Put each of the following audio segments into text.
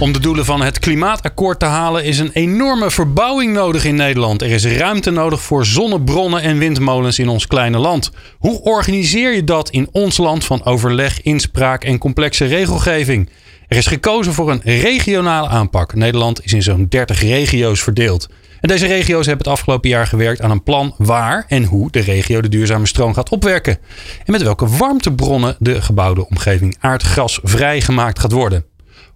Om de doelen van het klimaatakkoord te halen is een enorme verbouwing nodig in Nederland. Er is ruimte nodig voor zonnebronnen en windmolens in ons kleine land. Hoe organiseer je dat in ons land van overleg, inspraak en complexe regelgeving? Er is gekozen voor een regionale aanpak. Nederland is in zo'n 30 regio's verdeeld. En deze regio's hebben het afgelopen jaar gewerkt aan een plan waar en hoe de regio de duurzame stroom gaat opwerken. En met welke warmtebronnen de gebouwde omgeving aardgasvrij gemaakt gaat worden.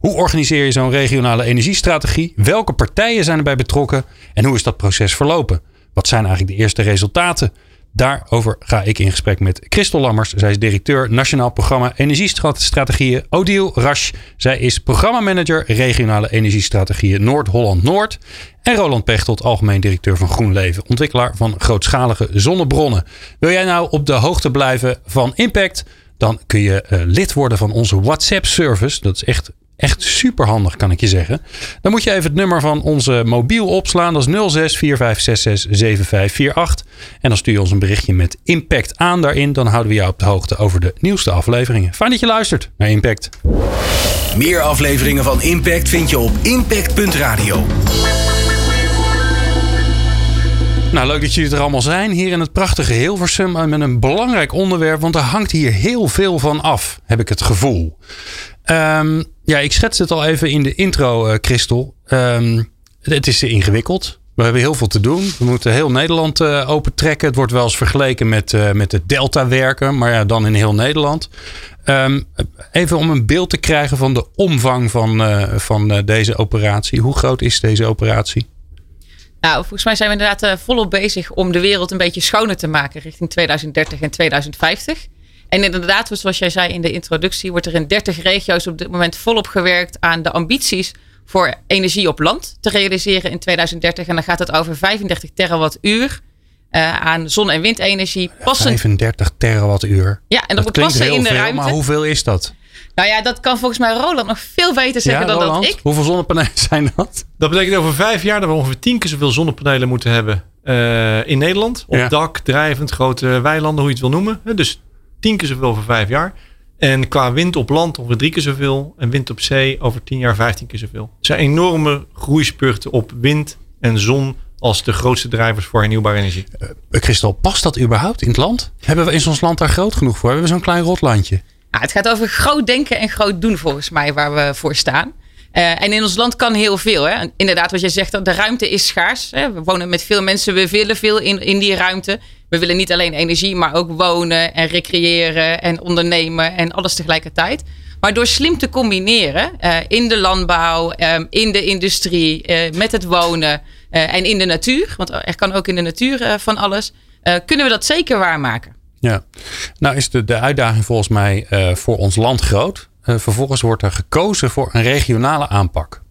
Hoe organiseer je zo'n regionale energiestrategie? Welke partijen zijn erbij betrokken? En hoe is dat proces verlopen? Wat zijn eigenlijk de eerste resultaten? Daarover ga ik in gesprek met Christel Lammers. Zij is directeur Nationaal Programma Energiestrategieën. Odile Rasch. Zij is programmamanager Regionale Energiestrategieën Noord-Holland-Noord. En Roland Pechtold, algemeen directeur van GroenLeven. Ontwikkelaar van grootschalige zonnebronnen. Wil jij nou op de hoogte blijven van Impact? Dan kun je uh, lid worden van onze WhatsApp-service. Dat is echt Echt super handig, kan ik je zeggen. Dan moet je even het nummer van onze mobiel opslaan. Dat is 06 4566 7548. En dan stuur je ons een berichtje met Impact aan daarin. Dan houden we jou op de hoogte over de nieuwste afleveringen. Fijn dat je luistert naar Impact. Meer afleveringen van Impact vind je op impact.radio. Nou, leuk dat jullie er allemaal zijn. Hier in het prachtige Hilversum. Met een belangrijk onderwerp. Want er hangt hier heel veel van af, heb ik het gevoel. Um, ja, ik schets het al even in de intro, uh, Christel. Um, het is ingewikkeld. We hebben heel veel te doen. We moeten heel Nederland uh, opentrekken. Het wordt wel eens vergeleken met, uh, met het Delta-werken, maar ja, dan in heel Nederland. Um, even om een beeld te krijgen van de omvang van, van deze operatie. Hoe groot is deze operatie? Nou, volgens mij zijn we inderdaad volop bezig om de wereld een beetje schoner te maken richting 2030 en 2050. En inderdaad, zoals jij zei in de introductie, wordt er in 30 regio's op dit moment volop gewerkt aan de ambities voor energie op land te realiseren in 2030. En dan gaat het over 35 terawattuur uh, aan zon- en windenergie. Passend... 35 terawattuur. Ja, en dat, moet passen in de veel, ruimte. Maar hoeveel is dat? Nou ja, dat kan volgens mij Roland nog veel beter zeggen ja, dan Roland, dat ik. Hoeveel zonnepanelen zijn dat? Dat betekent over vijf jaar dat we ongeveer tien keer zoveel zonnepanelen moeten hebben uh, in Nederland. Op Ja. dak, drijvend, grote weilanden, hoe je het wil noemen. Dus tien keer zoveel over vijf jaar. En qua wind op land ongeveer drie keer zoveel. En wind op zee over tien jaar vijftien keer zoveel. Het zijn enorme groeispurten op wind en zon als de grootste drijvers voor hernieuwbare energie. Uh, Christel, past dat überhaupt in het land? Hebben we in ons land daar groot genoeg voor? Hebben we zo'n klein rotlandje? Nou, het gaat over groot denken en groot doen volgens mij waar we voor staan. Uh, en in ons land kan heel veel. Hè? Inderdaad, wat je zegt, de ruimte is schaars. Hè? We wonen met veel mensen, we willen veel in, in die ruimte. We willen niet alleen energie, maar ook wonen en recreëren en ondernemen en alles tegelijkertijd. Maar door slim te combineren uh, in de landbouw, um, in de industrie, met het wonen en in de natuur, want er kan ook in de natuur van alles, kunnen we dat zeker waarmaken. Ja, nou is de, de uitdaging volgens mij voor ons land groot. Uh, vervolgens wordt er gekozen voor een regionale aanpak.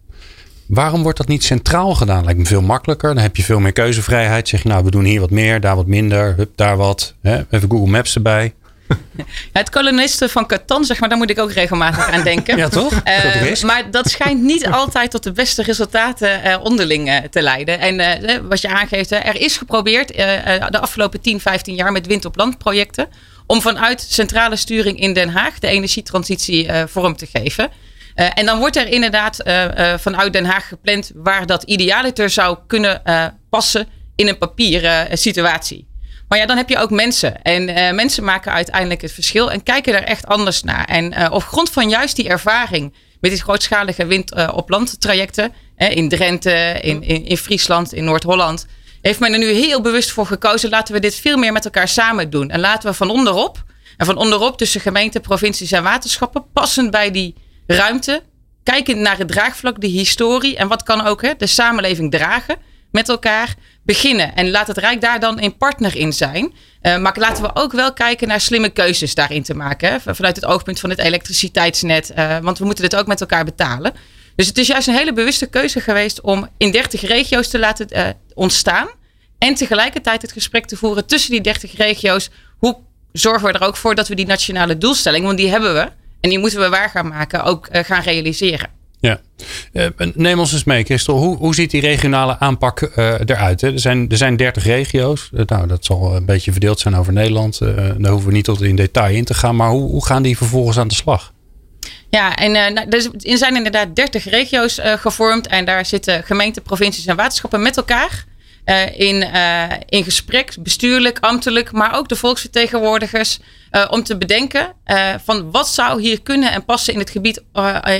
Waarom wordt dat niet centraal gedaan? Lijkt me veel makkelijker. Dan heb je veel meer keuzevrijheid. Zeg je nou, we doen hier wat meer, daar wat minder, hup, daar wat. Hè? Even Google Maps erbij. Ja, het kolonisten van Catan, zeg maar, daar moet ik ook regelmatig aan denken. ja, toch? Uh, maar dat schijnt niet altijd tot de beste resultaten uh, onderling uh, te leiden. En wat je aangeeft, er is geprobeerd de afgelopen 10, 15 jaar met wind op land projecten om vanuit centrale sturing in Den Haag de energietransitie uh, vorm te geven. Uh, en dan wordt er inderdaad uh, vanuit Den Haag gepland waar dat idealiter zou kunnen passen in een papieren situatie. Maar ja, dan heb je ook mensen. En mensen maken uiteindelijk het verschil en kijken er echt anders naar. En op grond van juist die ervaring met die grootschalige wind op land trajecten in Drenthe, in, in Friesland, in Noord-Holland heeft men er nu heel bewust voor gekozen. Laten we dit veel meer met elkaar samen doen. En laten we van onderop, en van onderop tussen gemeenten, provincies en waterschappen, passend bij die ruimte, kijken naar het draagvlak, de historie en wat kan ook hè, de samenleving dragen met elkaar beginnen. En laat het Rijk daar dan een partner in zijn. Uh, maar laten we ook wel kijken naar slimme keuzes daarin te maken. Hè, vanuit het oogpunt van het elektriciteitsnet. Uh, want we moeten dit ook met elkaar betalen. Dus het is juist een hele bewuste keuze geweest om in 30 regio's te laten uh, ontstaan. En tegelijkertijd het gesprek te voeren tussen die 30 regio's. Hoe zorgen we er ook voor dat we die nationale doelstelling, want die hebben we. En die moeten we waar gaan maken, ook uh, gaan realiseren. Ja, uh, neem ons eens mee, Christel. Hoe, hoe ziet die regionale aanpak eruit? Hè? Er, zijn, er zijn 30 regio's. nou, dat zal een beetje verdeeld zijn over Nederland. daar hoeven we niet tot in detail in te gaan. Maar hoe, hoe gaan die vervolgens aan de slag? Ja, en uh, er zijn inderdaad 30 regio's uh, gevormd. En daar zitten gemeenten, provincies en waterschappen met elkaar. Uh, in, in gesprek, bestuurlijk, ambtelijk, maar ook de volksvertegenwoordigers. om te bedenken van wat zou hier kunnen en passen in het gebied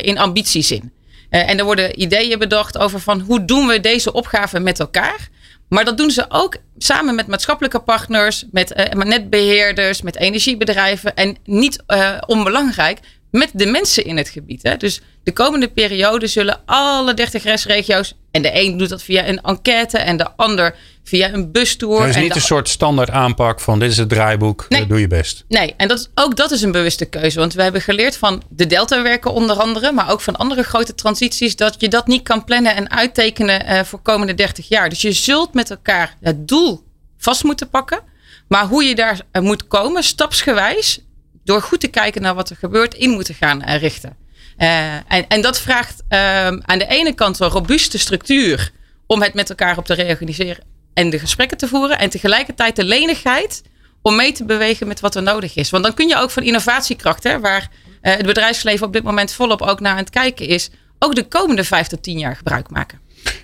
in ambitiezin. en er worden ideeën bedacht over van hoe doen we deze opgave met elkaar. Maar dat doen ze ook samen met maatschappelijke partners, met netbeheerders, met energiebedrijven. En niet onbelangrijk, met de mensen in het gebied. Hè? Dus de komende periode zullen alle 30 restregio's. En de een doet dat via een enquête en de ander via een bustour. Er is niet een soort standaard aanpak van dit is het draaiboek, nee. doe je best. Nee, en dat, ook dat is een bewuste keuze. Want we hebben geleerd van de deltawerken onder andere, maar ook van andere grote transities, dat je dat niet kan plannen en uittekenen uh, voor komende 30 jaar. Dus je zult met elkaar het doel vast moeten pakken. Maar hoe je daar eh, moet komen, stapsgewijs, door goed te kijken naar wat er gebeurt, in moeten gaan richten. Uh, en, en, dat vraagt uh, aan de ene kant een robuuste structuur om het met elkaar op te reorganiseren en de gesprekken te voeren. En tegelijkertijd de lenigheid om mee te bewegen met wat er nodig is. Want dan kun je ook van innovatiekracht, hè, waar uh, het bedrijfsleven op dit moment volop ook naar aan het kijken is, ook de komende vijf tot tien jaar gebruik maken.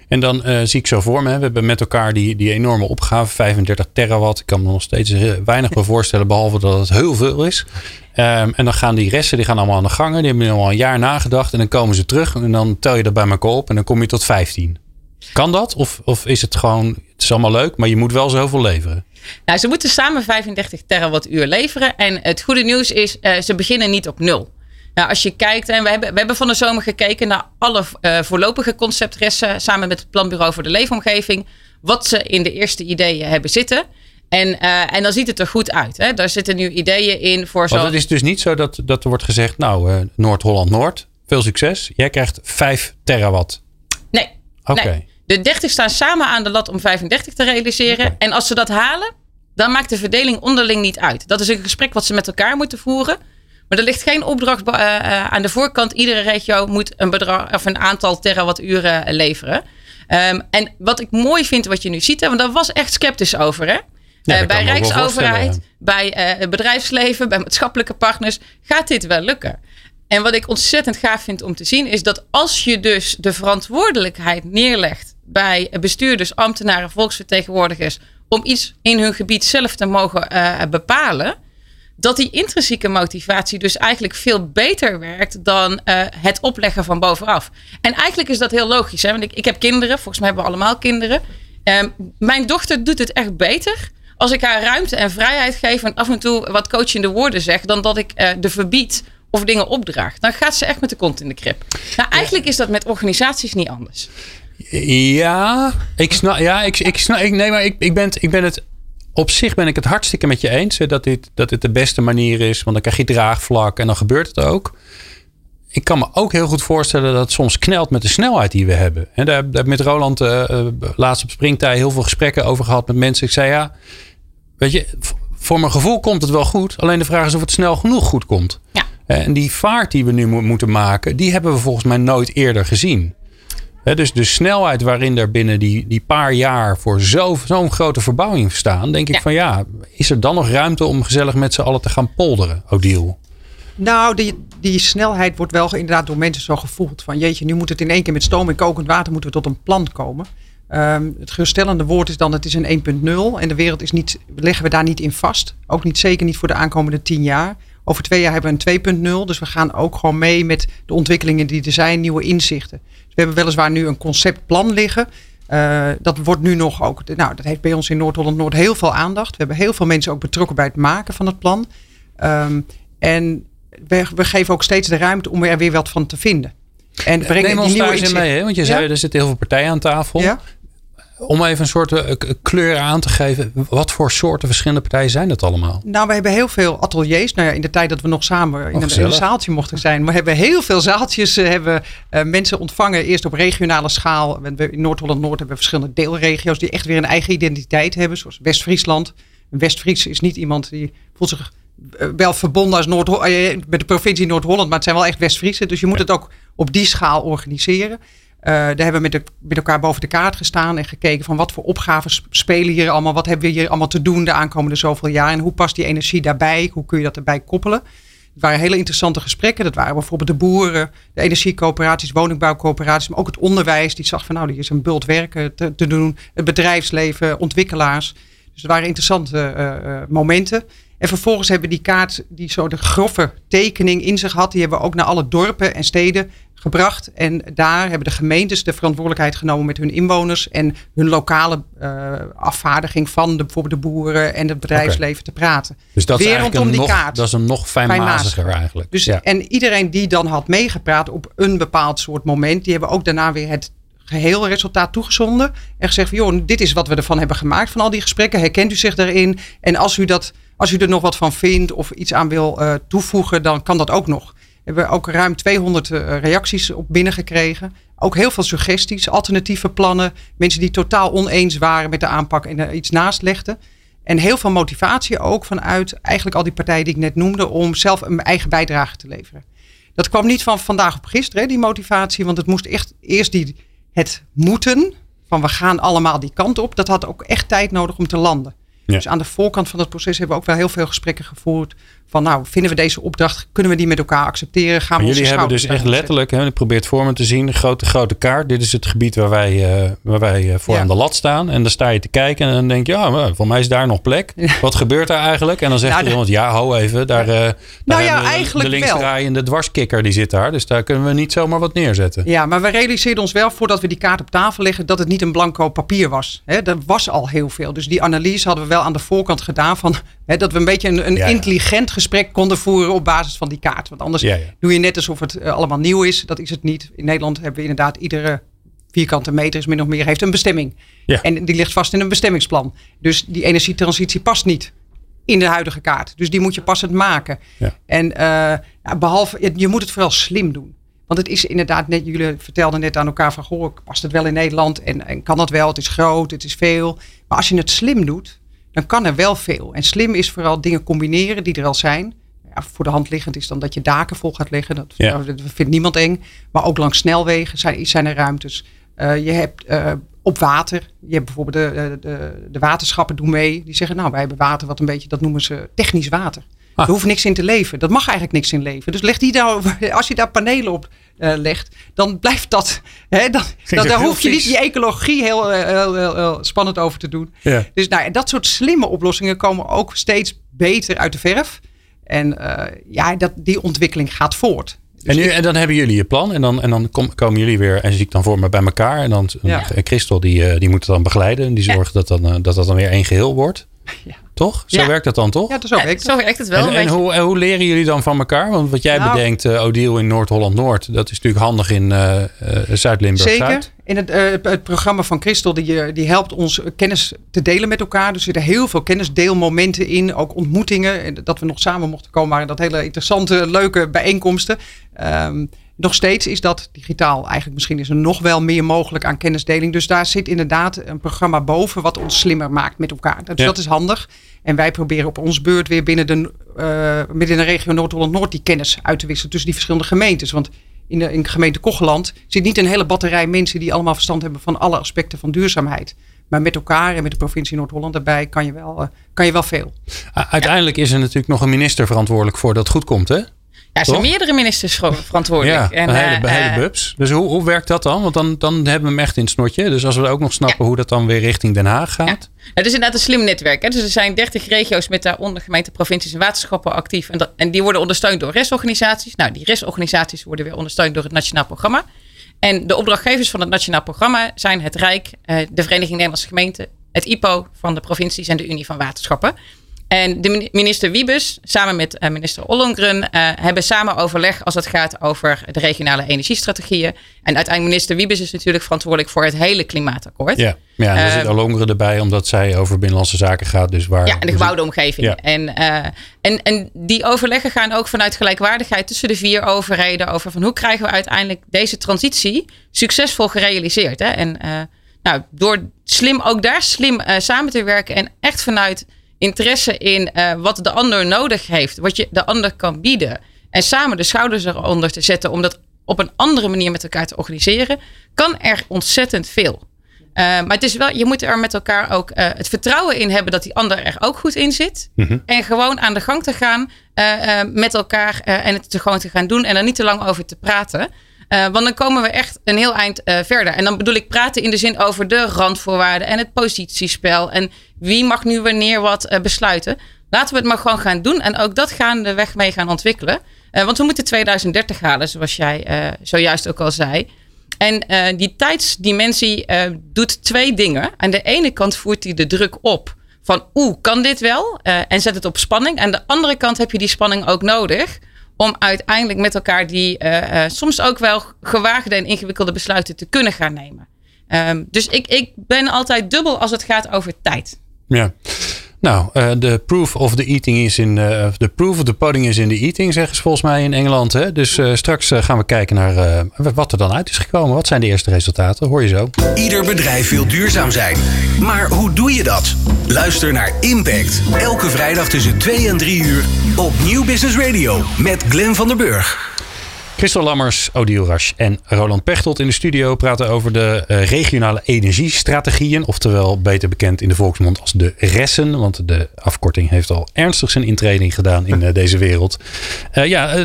En dan uh, zie ik zo voor me, we hebben met elkaar die, die enorme opgave, 35 terawatt. Ik kan me nog steeds weinig bij voorstellen, behalve dat het heel veel is. Um, en dan gaan die resten, die gaan allemaal aan de gangen. Die hebben al een jaar nagedacht en dan komen ze terug. En dan tel je dat bij elkaar op en dan kom je tot 15. Kan dat? Of, of is het gewoon, het is allemaal leuk, maar je moet wel zoveel leveren? Nou, ze moeten samen 35 terawattuur leveren. En het goede nieuws is, uh, ze beginnen niet op nul. Nou, als je kijkt, en we hebben, we hebben van de zomer gekeken naar alle uh, voorlopige conceptressen samen met het Planbureau voor de Leefomgeving. Wat ze in de eerste ideeën hebben zitten. En, uh, en dan ziet het er goed uit. Hè? Daar zitten nu ideeën in voor zo. Maar het is dus niet zo dat, dat er wordt gezegd, nou, uh, Noord-Holland-Noord, veel succes. Jij krijgt 5 terawatt. Nee. Oké. Nee. De 30 staan samen aan de lat om 35 te realiseren. Okay. En als ze dat halen, dan maakt de verdeling onderling niet uit. Dat is een gesprek wat ze met elkaar moeten voeren. Maar er ligt geen opdracht uh, uh, aan de voorkant. Iedere regio moet een, bedrag, of een aantal terawatturen leveren. Um, en wat ik mooi vind wat je nu ziet, hè, want daar was echt sceptisch over. Hè? Ja, uh, bij Rijksoverheid, bij het bedrijfsleven, bij maatschappelijke partners gaat dit wel lukken. En wat ik ontzettend gaaf vind om te zien is dat als je dus de verantwoordelijkheid neerlegt bij bestuurders, ambtenaren, volksvertegenwoordigers om iets in hun gebied zelf te mogen bepalen dat die intrinsieke motivatie dus eigenlijk veel beter werkt dan uh, het opleggen van bovenaf. En eigenlijk is dat heel logisch. Hè? Want ik, ik heb kinderen, volgens mij hebben we allemaal kinderen. Um, mijn dochter doet het echt beter als ik haar ruimte en vrijheid geef en af en toe wat coachende woorden zeg, dan dat ik uh, de verbied of dingen opdraag. Dan gaat ze echt met de kont in de krip. Nou, eigenlijk is dat met organisaties niet anders. Ja, ik snap. Ja, ik, ik snap. Ik, nee, maar ik, ik, ben, ik ben het op zich ben ik het hartstikke met je eens. Hè, dat, dit, dat dit de beste manier is. Want dan krijg je draagvlak en dan gebeurt het ook. Ik kan me ook heel goed voorstellen dat het soms knelt met de snelheid die we hebben. En daar, heb ik met Roland uh, laatst op springtij heel veel gesprekken over gehad met mensen. Ik zei ja, weet je, voor mijn gevoel komt het wel goed. Alleen de vraag is of het snel genoeg goed komt. Ja. En die vaart die we nu mo moeten maken, die hebben we volgens mij nooit eerder gezien. He, dus de snelheid waarin er binnen die, die paar jaar voor zo'n zo grote verbouwing staan, denk ik ja. van ja, is er dan nog ruimte om gezellig met z'n allen te gaan polderen, Odile? Nou, die, die snelheid wordt wel inderdaad door mensen zo gevoeld. Van jeetje, nu moet het in één keer met stoom en kokend water moeten we tot een plan komen. Um, het geruststellende woord is dan, het is een 1.0 en de wereld is niet, leggen we daar niet in vast. Ook niet zeker niet voor de aankomende 10 jaar. Over twee jaar hebben we een 2.0. Dus we gaan ook gewoon mee met de ontwikkelingen die er zijn, nieuwe inzichten. We hebben weliswaar nu een conceptplan liggen. Uh, dat wordt nu nog ook, nou, dat heeft bij ons in Noord-Holland-Noord heel veel aandacht. We hebben heel veel mensen ook betrokken bij het maken van het plan. Um, en we, we, geven ook steeds de ruimte om er weer wat van te vinden. En Neem ons die nieuwe daar eens mee, hè? want je zei, ja? er zitten heel veel partijen aan tafel. Ja? Om even een soort uh, kleur aan te geven. Wat voor soorten verschillende partijen zijn dat allemaal? Nou, we hebben heel veel ateliers. Nou ja, in de tijd dat we nog samen in, een, zaaltje mochten zijn. We hebben heel veel zaaltjes. Uh, hebben uh, mensen ontvangen. Eerst op regionale schaal. In Noord-Holland-Noord hebben we verschillende deelregio's. Die echt weer een eigen identiteit hebben. Zoals West-Friesland. West-Fries is niet iemand die voelt zich wel verbonden als Noord met de provincie Noord-Holland. Maar het zijn wel echt West-Friesen. Dus je moet het ook op die schaal organiseren. Uh, daar hebben we met, elkaar boven de kaart gestaan en gekeken van wat voor opgaven spelen hier allemaal. Wat hebben we hier allemaal te doen de aankomende zoveel jaar en hoe past die energie daarbij? Hoe kun je dat erbij koppelen? Het waren hele interessante gesprekken. Dat waren bijvoorbeeld de boeren, de energiecoöperaties, woningbouwcoöperaties, maar ook het onderwijs. Die zag van nou, hier is een bult werken te, te doen. Het bedrijfsleven, ontwikkelaars. Dus het waren interessante uh, momenten. En vervolgens hebben we die kaart, die zo de grove tekening in zich had, die hebben we ook naar alle dorpen en steden gebracht. En daar hebben de gemeentes de verantwoordelijkheid genomen met hun inwoners en hun lokale uh, afvaardiging van de, bijvoorbeeld de boeren en het bedrijfsleven te praten. Dus dat Weer is rondom die nog, kaart. Dat is een nog fijnmaziger eigenlijk. Dus, En iedereen die dan had meegepraat op een bepaald soort moment, die hebben ook daarna weer het geheel resultaat toegezonden. En gezegd van joh, dit is wat we ervan hebben gemaakt van al die gesprekken. Herkent u zich daarin? En als u, dat, als u er nog wat van vindt of iets aan wil uh, toevoegen, dan kan dat ook nog hebben we ook ruim 200 eh, reacties op binnengekregen. Ook heel veel suggesties, alternatieve plannen. Mensen die totaal oneens waren met de aanpak en er iets naast legden. En heel veel motivatie ook vanuit eigenlijk al die partijen die ik net noemde. om zelf een eigen bijdrage te leveren. Dat kwam niet van vandaag op gisteren, die motivatie. Want het moest echt eerst die, het moeten. van we gaan allemaal die kant op. Dat had ook echt tijd nodig om te landen. Dus aan de voorkant van het proces hebben we ook wel heel veel gesprekken gevoerd van nou, vinden we deze opdracht, kunnen we die met elkaar accepteren? Gaan we jullie hebben dus echt letterlijk, hè, ik probeer het voor me te zien, een grote, grote kaart. Dit is het gebied waar wij, uh, waar wij uh, voor aan de lat staan. En dan sta je te kijken en dan denk je, ja, voor mij is daar nog plek. Wat gebeurt daar eigenlijk? En dan zegt nou, iemand, ja, hou even, daar, uh, daar nou ja, eigenlijk de linksdraaiende dwarskikker die zit daar. Dus daar kunnen we niet zomaar wat neerzetten. Ja, maar we realiseerden ons wel voordat we die kaart op tafel leggen, dat het niet een blanco papier was. Hè, er was al heel veel. Dus die analyse hadden we wel aan de voorkant gedaan van hè, dat we een beetje een, een intelligent gesprek konden voeren op basis van die kaart. Want anders doe je net alsof het eh, allemaal nieuw is. Dat is het niet. In Nederland hebben we inderdaad iedere vierkante meter is min of meer heeft een bestemming. Ja. En die ligt vast in een bestemmingsplan. Dus die energietransitie past niet in de huidige kaart. Dus die moet je passend maken. Ja. En uh, behalve, je moet het vooral slim doen. Want het is inderdaad net, jullie vertelden net aan elkaar van, goh, past het wel in Nederland? En, en kan dat wel? Het is groot, het is veel. Maar als je het slim doet, dan kan er wel veel. En slim is vooral dingen combineren die er al zijn voor de hand liggend is dan dat je daken vol gaat leggen. Dat, vindt niemand eng. Maar ook langs snelwegen zijn, zijn er ruimtes. Uh, je hebt uh, op water. Je hebt bijvoorbeeld de, de, de, waterschappen doen mee. Die zeggen, nou, wij hebben water wat een beetje, dat noemen ze technisch water. Ah. Er hoeft niks in te leven. Dat mag eigenlijk niks in leven. Dus leg die daar, als je daar panelen op uh, legt, dan blijft dat. Hè, daar hoef je niet die ecologie heel, heel, heel, heel, spannend over te doen. Ja. Dus nou, dat soort slimme oplossingen komen ook steeds beter uit de verf. En uh, ja, dat, die ontwikkeling gaat voort. Dus en, nu, en dan hebben jullie je plan en dan, en dan kom, komen jullie weer en zie ik dan voor me bij elkaar. En dan ja. Christel die, eh, die moet het dan begeleiden en die zorgt dat, dan, dat dat dan weer één geheel wordt. Ja. Toch? Zo werkt dat dan toch? Ja, zo werkt, zo werkt het wel. En, en hoe, hoe leren jullie dan van elkaar? Want wat jij nou, bedenkt, uh, Odiel in Noord-Holland-Noord, dat is natuurlijk handig in uh, Zuid-Limburg-Zuid. Zeker. In het, het, programma van Christel, die, die helpt ons kennis te delen met elkaar. Dus er zitten heel veel kennisdeelmomenten in, ook ontmoetingen. Dat we nog samen mochten komen, waren dat hele interessante, leuke bijeenkomsten. Um, nog steeds is dat digitaal. Eigenlijk misschien is er nog wel meer mogelijk aan kennisdeling. Dus daar zit inderdaad een programma boven wat ons slimmer maakt met elkaar. Dus dat is handig. En wij proberen op ons beurt weer binnen de, uh, binnen de regio Noord-Holland-Noord die kennis uit te wisselen tussen die verschillende gemeentes. Want in de, in de gemeente Kocheland zit niet een hele batterij mensen die allemaal verstand hebben van alle aspecten van duurzaamheid. Maar met elkaar en met de provincie Noord-Holland daarbij kan je, wel, uh, kan je wel veel. Uiteindelijk is er natuurlijk nog een minister verantwoordelijk voor dat het goed komt, hè? Ja, er zijn meerdere ministers verantwoordelijk. Ja, en, hele, uh, hele bubs. Dus hoe, hoe werkt dat dan? Want dan, dan hebben we hem echt in het snotje. Dus als we ook nog snappen hoe dat dan weer richting Den Haag gaat. Ja. Het is inderdaad een slim netwerk. Hè? Dus er zijn 30 regio's met daaronder gemeenten, provincies en waterschappen actief. En, dat, en die worden ondersteund door restorganisaties. Nou, die restorganisaties worden weer ondersteund door het Nationaal Programma. En de opdrachtgevers van het Nationaal Programma zijn het Rijk, de Vereniging Nederlandse Gemeenten, het IPO van de provincies en de Unie van Waterschappen. En de minister Wiebes samen met uh, minister Ollongren uh, hebben samen overleg als het gaat over de regionale energiestrategieën. En uiteindelijk minister Wiebes is natuurlijk verantwoordelijk voor het hele klimaatakkoord. Ja, ja en er zit Ollongren erbij omdat zij over binnenlandse zaken gaat. Dus waar, ja, en de gebouwde omgeving. Ja. En, en, en die overleggen gaan ook vanuit gelijkwaardigheid tussen de vier overheden over van hoe krijgen we uiteindelijk deze transitie succesvol gerealiseerd. Hè? En nou, door slim ook daar slim samen te werken en echt vanuit interesse in uh, wat de ander nodig heeft, wat je de ander kan bieden. En samen de schouders eronder te zetten om dat op een andere manier met elkaar te organiseren, kan er ontzettend veel. Uh, maar het is wel, je moet er met elkaar ook uh, het vertrouwen in hebben dat die ander er ook goed in zit. Mm -hmm. En gewoon aan de gang te gaan met elkaar en het te gewoon te gaan doen en er niet te lang over te praten. Uh, want dan komen we echt een heel eind uh, verder. En dan bedoel ik praten in de zin over de randvoorwaarden en het positiespel. En wie mag nu wanneer wat uh, besluiten. Laten we het maar gewoon gaan doen. En ook dat gaan de weg mee gaan ontwikkelen. want we moeten 2030 halen, zoals jij zojuist ook al zei. En die tijdsdimensie doet twee dingen. Aan de ene kant voert hij de druk op van oeh, kan dit wel? en zet het op spanning. Aan de andere kant heb je die spanning ook nodig om uiteindelijk met elkaar die uh, uh, soms ook wel gewaagde en ingewikkelde besluiten te kunnen gaan nemen. Um, dus ik, ik ben altijd dubbel als het gaat over tijd. Ja. Nou, de uh, proof of the eating is in de proof of the pudding is in the eating, zeggen ze volgens mij in Engeland. Hè? Dus straks gaan we kijken naar wat er dan uit is gekomen. Wat zijn de eerste resultaten? Hoor je zo. Ieder bedrijf wil duurzaam zijn. Maar hoe doe je dat? Luister naar Impact. Elke vrijdag tussen 2 en 3 uur op Nieuw Business Radio met Glenn van der Burg. Christel Lammers, Odile Rasch en Roland Pechtold in de studio praten over de uh, regionale energiestrategieën. Oftewel beter bekend in de volksmond als de RESSen. Want de afkorting heeft al ernstig zijn intreding gedaan in uh, deze wereld. Uh, ja,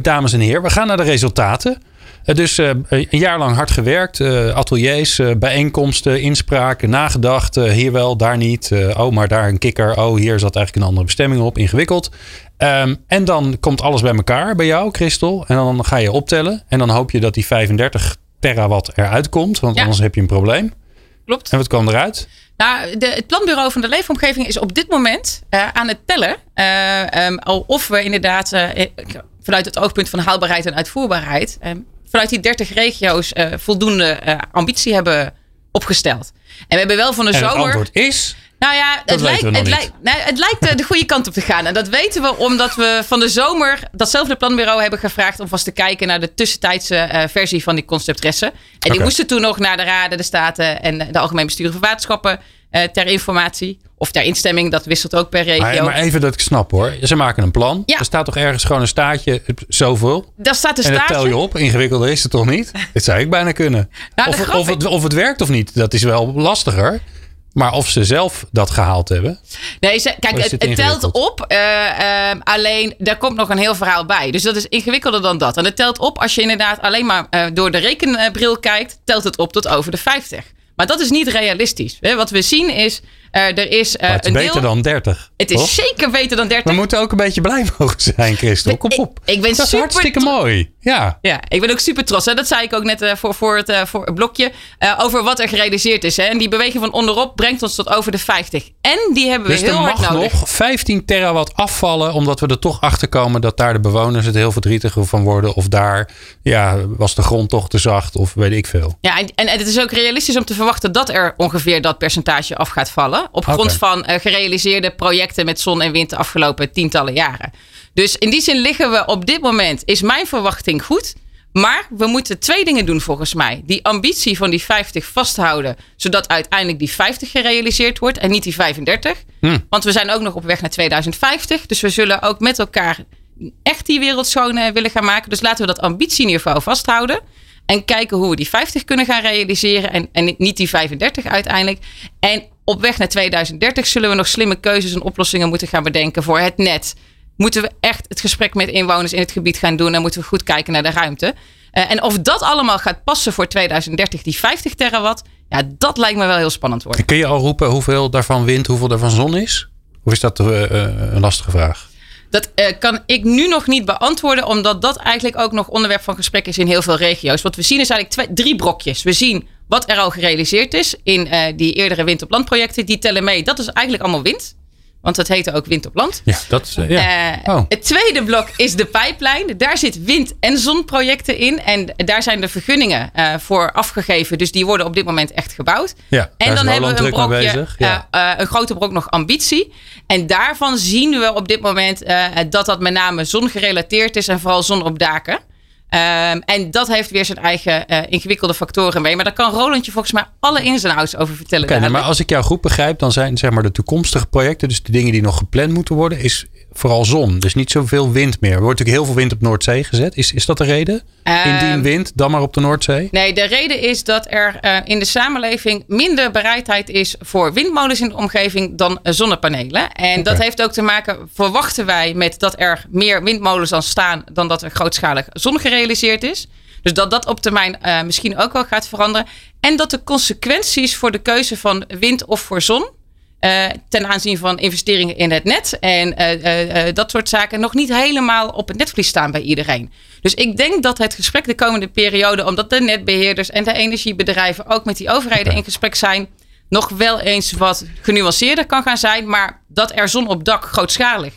dames en heren, we gaan naar de resultaten. Dus uh, een jaar lang hard gewerkt. Uh, ateliers, uh, bijeenkomsten, inspraken, nagedacht. hier wel, daar niet. oh, maar daar een kikker. Oh, hier zat eigenlijk een andere bestemming op. Ingewikkeld. Um, en dan komt alles bij elkaar bij jou, Christel. En dan ga je optellen. En dan hoop je dat die 35 terawatt eruit komt. Want ja. anders heb je een probleem. Klopt. En wat kwam eruit? Nou, de, het planbureau van de leefomgeving is op dit moment aan het tellen. Um, of we inderdaad vanuit het oogpunt van haalbaarheid en uitvoerbaarheid ehm, vanuit die 30 regio's uh, voldoende uh, ambitie hebben opgesteld. En we hebben wel van de en zomer. Het antwoord is. Nou ja, het lijkt, het, lijkt, nou, het lijkt de goede kant op te gaan. En dat weten we omdat we van de zomer datzelfde planbureau hebben gevraagd om vast te kijken naar de tussentijdse uh, versie van die conceptressen. En okay. die moesten toen nog naar de Raden, de Staten en de Algemeen Bestuur van Waterschappen uh, ter informatie. Of ter instemming, dat wisselt ook per regio. Maar, maar even dat ik snap hoor. Ze maken een plan. Ja. Er staat toch ergens gewoon een staartje, zoveel. Daar staat een en staartje. En dat tel je op. Ingewikkelder is het toch niet? Dit zou ik bijna kunnen. Nou, of, of, het, of het werkt of niet, dat is wel lastiger. Maar of ze zelf dat gehaald hebben. Nee, ze, kijk, het, het, telt op. Uh, uh, alleen, daar komt nog een heel verhaal bij. Dus dat is ingewikkelder dan dat. En het telt op als je inderdaad alleen maar uh, door de rekenbril kijkt. Telt het op tot over de 50. Maar dat is niet realistisch. Wat we zien is, uh, er is uh, het is een beter deel... dan 30. Het is toch? zeker beter dan 30. We moeten ook een beetje blij mogen zijn, Christel. Kom op. Ik, ik ben dat super is hartstikke mooi. Ja. ja, ik ben ook super trots. Hè? Dat zei ik ook net uh, voor, voor, het, voor het blokje. over wat er gerealiseerd is. Hè? En die beweging van onderop brengt ons tot over de 50. En die hebben we dus heel hard nodig. Dus er mag nog 15 terawatt afvallen. Omdat we er toch achter komen dat daar de bewoners het heel verdrietig van worden. Of daar ja, was de grond toch te zacht. Of weet ik veel. Ja, en, en het is ook realistisch om te verwachten dat er ongeveer dat percentage af gaat vallen. Op grond okay. van uh, gerealiseerde projecten met zon en wind de afgelopen tientallen jaren. Dus in die zin liggen we op dit moment, is mijn verwachting goed. Maar we moeten twee dingen doen volgens mij. Die ambitie van die 50 vasthouden, zodat uiteindelijk die 50 gerealiseerd wordt en niet die 35. Hmm. Want we zijn ook nog op weg naar 2050. Dus we zullen ook met elkaar echt die wereld schoon uh, willen gaan maken. Dus laten we dat ambitieniveau vasthouden. En kijken hoe we die 50 kunnen gaan realiseren. En, en niet die 35 uiteindelijk. En op weg naar 2030 zullen we nog slimme keuzes en oplossingen moeten gaan bedenken voor het net. Moeten we echt het gesprek met inwoners in het gebied gaan doen. En moeten we goed kijken naar de ruimte. Uh, en of dat allemaal gaat passen voor 2030, die 50 terawatt. Ja, dat lijkt me wel heel spannend worden. Kun je al roepen hoeveel daarvan wind, hoeveel daarvan zon is? Of is dat uh, een lastige vraag? Dat uh, kan ik nu nog niet beantwoorden, omdat dat eigenlijk ook nog onderwerp van gesprek is in heel veel regio's. Wat we zien is eigenlijk twee, drie brokjes. We zien wat er al gerealiseerd is in uh, die eerdere wind op landprojecten. Die tellen mee. Dat is eigenlijk allemaal wind. Want dat heette ook wind op land. Ja, dat eh, ja. Eh, Oh. Het tweede blok is de pijplijn. Daar zit wind- en zonprojecten in. En daar zijn de vergunningen eh, voor afgegeven. Dus die worden op dit moment echt gebouwd. ja, En is dan hebben we een druk mee brokje, bezig. Ja. eh, eh, een grote brok nog ambitie. En daarvan zien we op dit moment eh, dat dat met name zongerelateerd is en vooral zon op daken. Ehm, en dat heeft weer zijn eigen eh, ingewikkelde factoren mee. Maar daar kan Rolandje volgens mij alle ins en outs over vertellen. Oké, maar als ik jou goed begrijp, dan zijn zeg maar de toekomstige projecten, dus de dingen die nog gepland moeten worden, is vooral zon. Dus niet zoveel wind meer. Er wordt natuurlijk heel veel wind op Noordzee gezet. Is, is dat de reden? Ehm, Indien wind, dan maar op de Noordzee? Nee, de reden is dat er eh, in de samenleving minder bereidheid is voor windmolens in de omgeving dan eh, zonnepanelen. En dat heeft ook te maken, verwachten wij, met dat er meer windmolens dan staan dan dat er grootschalig zon gerealiseerd is. Dus dat dat op termijn eh, misschien ook wel gaat veranderen. En dat de consequenties voor de keuze van wind of voor zon. eh, ten aanzien van investeringen in het net en eh, dat soort zaken nog niet helemaal op het netvlies staan bij iedereen. Dus ik denk dat het gesprek de komende periode, omdat de netbeheerders en de energiebedrijven ook met die overheden in gesprek zijn, nog wel eens wat genuanceerder kan gaan zijn. Maar dat er zon op dak grootschalig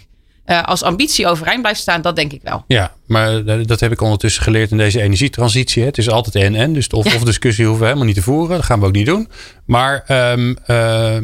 eh, als ambitie overeind blijft staan, dat denk ik wel. Ja, maar eh, dat heb ik ondertussen geleerd in deze energietransitie. hè. Het is altijd en-en. Dus de of, of discussie hoeven we helemaal niet te voeren. Dat gaan we ook niet doen. Maar ehm, ehm,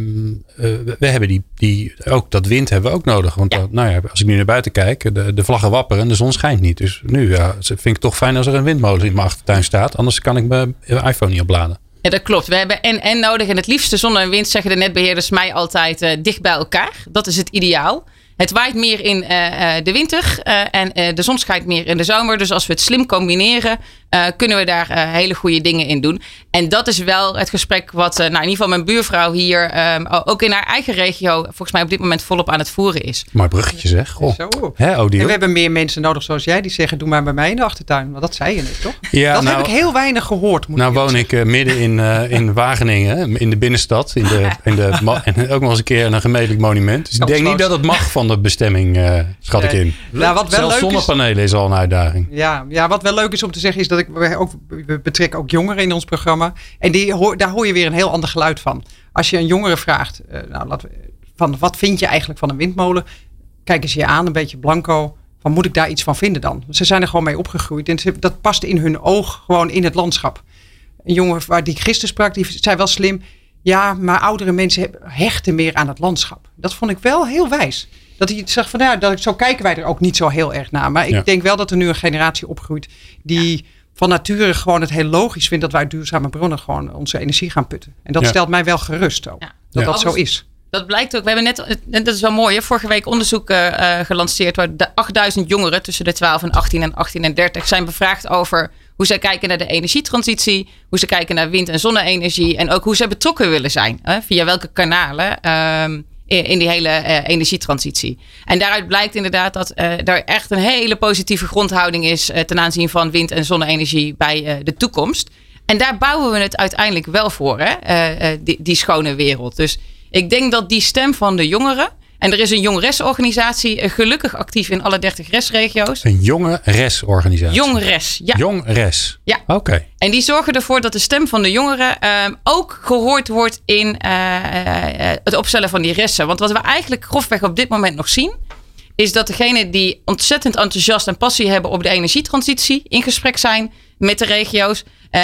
eh, we hebben die, die, ook dat wind hebben we ook nodig. Want Ja. dat- nou ja, als ik nu naar buiten kijk, de, de vlaggen wapperen en de zon schijnt niet. Dus nu ja, vind ik het toch fijn als er een windmolen in mijn achtertuin staat. Anders kan ik mijn iPhone niet opladen. Ja, dat klopt. We hebben en en nodig. En het liefste zon en wind, zeggen de netbeheerders mij altijd, dicht bij elkaar. Dat is het ideaal. Het waait meer in eh, eh, de winter eh, en de zon schijnt meer in de zomer. Dus als we het slim combineren, eh, kunnen we daar eh, hele goede dingen in doen. En dat is wel het gesprek wat eh, nou, in ieder geval mijn buurvrouw hier ehm, ook in haar eigen regio volgens mij op dit moment volop aan het voeren is. Maar bruggetje zeg. Goh. Zo. Hè, En we hebben meer mensen nodig zoals jij die zeggen doe maar bij mij in de achtertuin. Want dat zei je net toch? Ja, dat nou- heb ik heel weinig gehoord. Moet Nou ik woon ik midden in, eh, in Wageningen, in de binnenstad. In de, in de, en ook nog eens een keer een gemeentelijk monument. Dus ik denk niet dat het mag van de bestemming, eh, schat ik in. Nou, wat wel Zelfs leuk is, zonnepanelen is al een uitdaging. Ja, ja, wat wel leuk is om te zeggen is dat ik we ook, we betrekken ook jongeren in ons programma. En die, hoor, daar hoor je weer een heel ander geluid van. Als je een jongere vraagt, eh, nou, laten we, van wat vind je eigenlijk van een windmolen? Kijken ze je aan, een beetje blanco. Van moet ik daar iets van vinden dan? Ze zijn er gewoon mee opgegroeid. En ze- dat past in hun oog gewoon in het landschap. Een jongen waar die ik gisteren sprak, die zei wel slim. Ja, maar oudere mensen hechten meer aan het landschap. Dat vond ik wel heel wijs. Dat hij zegt van ja, dat ik, zo kijken wij er ook niet zo heel erg naar. Maar ik Ja. denk wel dat er nu een generatie opgroeit die van nature gewoon het heel logisch vindt dat wij uit duurzame bronnen gewoon onze energie gaan putten. En dat Ja. stelt mij wel gerust ook. Ja. Dat Ja. dat zo is. Dat blijkt ook. We hebben net, en dat is wel mooi, hè, vorige week onderzoek eh, eh, gelanceerd waar de 8000 jongeren tussen de 12 en 18 en 18 en 30 zijn bevraagd over hoe zij kijken naar de energietransitie, hoe ze kijken naar wind- en zonne-energie en ook hoe ze betrokken willen zijn. Hè, via welke kanalen ehm, in, in die hele eh, energietransitie. En daaruit blijkt inderdaad dat eh er echt een hele positieve grondhouding is eh, ten aanzien van wind- en zonne-energie bij eh, de toekomst. En daar bouwen we het uiteindelijk wel voor, hè? eh, eh, die, die schone wereld. Dus ik denk dat die stem van de jongeren. En er is een jongeresorganisatie, eh, gelukkig actief in alle 30 restregio's. Een jonge resorganisatie. Jongres, ja. Jong res. Ja. Oké. En die zorgen ervoor dat de stem van de jongeren ehm, ook gehoord wordt in eh, eh, het opstellen van die resten. Want wat we eigenlijk grofweg op dit moment nog zien, is dat degenen die ontzettend enthousiast en passie hebben op de energietransitie in gesprek zijn met de regio's.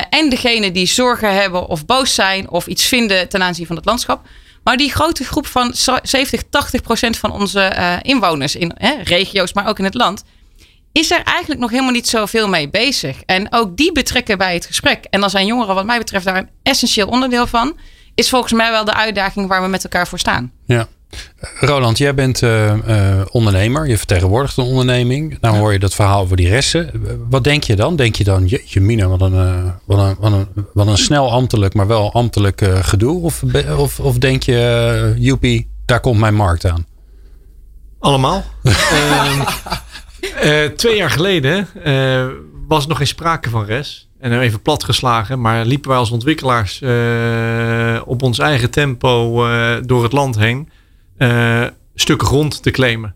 en degenen die zorgen hebben of boos zijn of iets vinden ten aanzien van het landschap. Maar die grote groep van zo- 70, 80 procent van onze eh, inwoners in regio's, maar ook in het land, is er eigenlijk nog helemaal niet zoveel mee bezig. En ook die betrekken bij het gesprek. En dan zijn jongeren wat mij betreft daar een essentieel onderdeel van. Is volgens mij wel de uitdaging waar we met elkaar voor staan. Ja. Roland, jij bent eh, eh, ondernemer. Je vertegenwoordigt een onderneming. Nou hoor je dat verhaal over die resten. Wat denk je dan? Denk je dan, jeetje mina, wat een, eh, wat een, wat een, wat een snel ambtelijk, maar wel ambtelijk gedoe? Of, of, of denk je, joepie, daar komt mijn markt aan? Allemaal. Twee jaar geleden was nog geen sprake van res. En even platgeslagen, maar liepen wij als ontwikkelaars op ons eigen tempo door het land heen eh, stukken grond te claimen.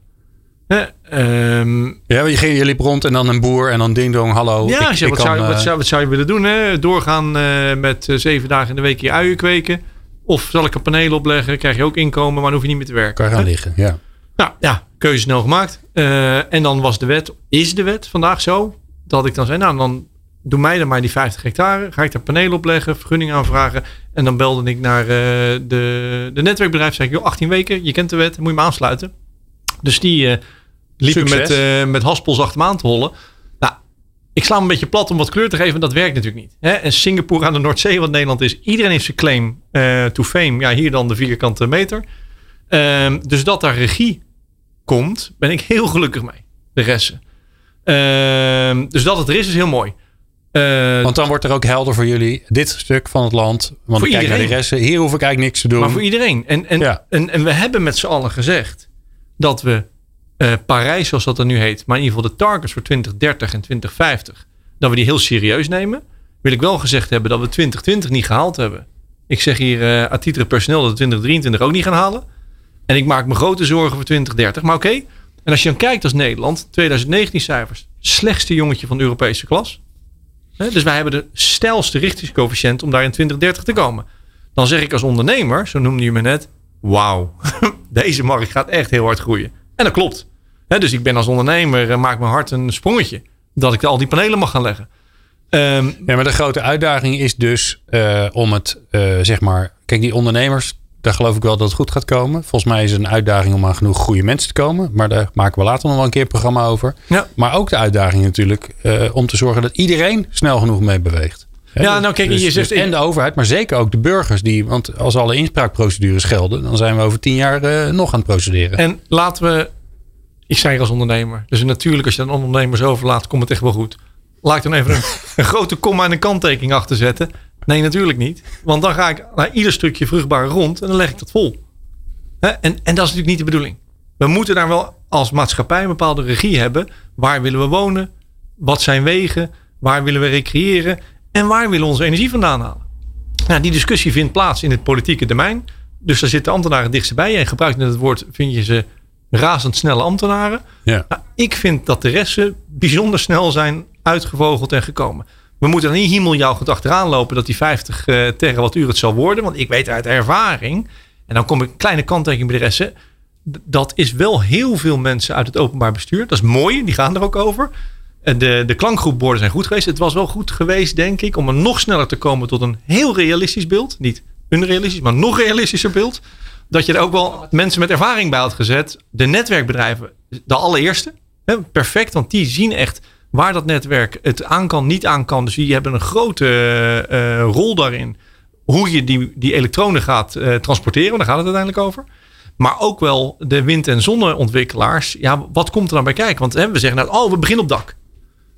Hè, ehm, Ja, je, je liep rond en dan een boer en dan ding dong, hallo. ja, ik- ik wat, kan, zou, wat, eh, zou, wat zou je willen doen? Hè? Doorgaan eh, met zeven dagen in de week je uien kweken. Of zal ik een paneel opleggen? Krijg je ook inkomen, maar dan hoef je niet meer te werken. Kan je gaan Hè? liggen, ja. Nou ja, keuze snel gemaakt. En dan was de wet, is de wet vandaag zo, dat ik dan zei, nou dan doe mij dan maar die 50 hectare. Ga ik daar panelen opleggen, vergunning aanvragen. En dan belde ik naar eh, de, de netwerkbedrijf. Zei ik, joh, 18 weken, je kent de wet, moet je me aansluiten. Dus die eh, liepen Succes. met, eh met haspels achter me aan te hollen. Nou, ik sla hem een beetje plat om wat kleur te geven. Dat werkt natuurlijk niet. Hè? En Singapore aan de Noordzee, wat Nederland is. Iedereen heeft zijn claim to fame. Ja, hier dan de vierkante meter. Ehm, dus dat daar regie komt, ben ik heel gelukkig mee. De resten. Ehm, dus dat het er is, is heel mooi. Eh, Want dan wordt er ook helder voor jullie dit stuk van het land. Want ik kijk naar de resten. Hier hoef ik eigenlijk niks te doen. maar voor iedereen. En, en, Ja. en, en we hebben met z'n allen gezegd dat we eh, Parijs, zoals dat dan nu heet, maar in ieder geval de targets voor 2030 en 2050, dat we die heel serieus nemen. Wil ik wel gezegd hebben dat we 2020 niet gehaald hebben. Ik zeg hier eh à titre personeel dat we 2023 ook niet gaan halen. En ik maak me grote zorgen voor 2030. Maar oké. En als je dan kijkt als Nederland, 2019 cijfers, slechtste jongetje van de Europese klas. Dus wij hebben de stijlste richtingscoëfficiënt om daar in 2030 te komen. Dan zeg ik als ondernemer, zo noemde je me net, wauw, deze markt gaat echt heel hard groeien. En dat klopt. Dus ik ben als ondernemer, eh, maak mijn hart een sprongetje. Dat ik al die panelen mag gaan leggen. Ehm, Ja, maar de grote uitdaging is dus eh, om het, eh, zeg maar... Kijk, die ondernemers, daar geloof ik wel dat het goed gaat komen. Volgens mij is het een uitdaging om aan genoeg goede mensen te komen. Maar daar maken we later nog wel een keer een programma over. Ja. Maar ook de uitdaging natuurlijk eh, om te zorgen dat iedereen snel genoeg mee beweegt. Ja, dus- nou, kijk, dus- je zegt- dus- en de overheid, maar zeker ook de burgers. Die, want als alle inspraakprocedures gelden, dan zijn we over tien jaar eh, nog aan het procederen. En laten we, ik zei als ondernemer, dus natuurlijk als je dan ondernemers overlaat, komt het echt wel goed. Laat ik dan even een, een grote komma en een kanttekening achter zetten. Nee, natuurlijk niet. Want dan ga ik naar ieder stukje vruchtbare grond en dan leg ik dat vol. En, en dat is natuurlijk niet de bedoeling. We moeten daar wel als maatschappij een bepaalde regie hebben. Waar willen we wonen? Wat zijn wegen? Waar willen we recreëren? En waar willen we onze energie vandaan halen? Nou, die discussie vindt plaats in het politieke domein. Dus daar zitten ambtenaren het dichtst bij je. En gebruikt net het woord, vind je ze razendsnelle ambtenaren. ja. Nou, ik vind dat de resten bijzonder snel zijn uitgevogeld en gekomen. We moeten er niet hemeljaugend achteraan lopen dat die 50 eh terawattuur het zal worden. Want ik weet uit ervaring, en dan kom ik kleine kanttekening bij de resten. Dat is wel heel veel mensen uit het openbaar bestuur. Dat is mooi, die gaan er ook over. De, de klankgroepborden zijn goed geweest. Het was wel goed geweest, denk ik, om er nog sneller te komen tot een heel realistisch beeld. Niet unrealistisch, maar nog realistischer beeld. Dat je er ook wel mensen met ervaring bij had gezet. De netwerkbedrijven, de allereerste. Perfect, want die zien echt waar dat netwerk het aan kan, niet aan kan. Dus die hebben een grote eh, rol daarin. Hoe je die, die elektronen gaat eh, transporteren, daar gaat het uiteindelijk over. Maar ook wel de wind- en zonneontwikkelaars. Ja, wat komt er dan bij kijken? Want hè, we zeggen nou, oh, we beginnen op dak.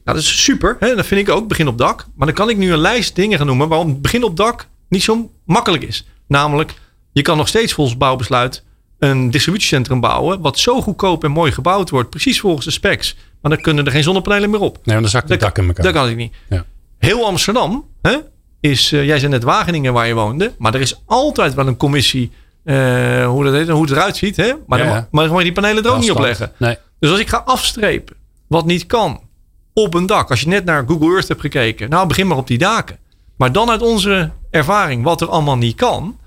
Nou, dat is super. Hè? Dat vind ik ook, begin op dak. Maar dan kan ik nu een lijst dingen gaan noemen waarom begin op dak niet zo makkelijk is. Namelijk, je kan nog steeds volgens bouwbesluit een distributiecentrum bouwen. Wat zo goedkoop en mooi gebouwd wordt. Precies volgens de specs. Maar dan kunnen er geen zonnepanelen meer op. Nee, want dan zakt het Dat dak in elkaar. Dat kan ik niet. Ja. Heel Amsterdam hè, is, eh, jij zei net Wageningen waar je woonde. Maar er is altijd wel een commissie, eh, hoe, dat heet, hoe het eruit ziet. Hè? Maar, Ja, dan, ja. maar dan mag je die panelen er ook niet op leggen. Nee. Dus als ik ga afstrepen wat niet kan op een dak. Als je net naar Google Earth hebt gekeken. Nou, begin maar op die daken. Maar dan uit onze ervaring wat er allemaal niet kan.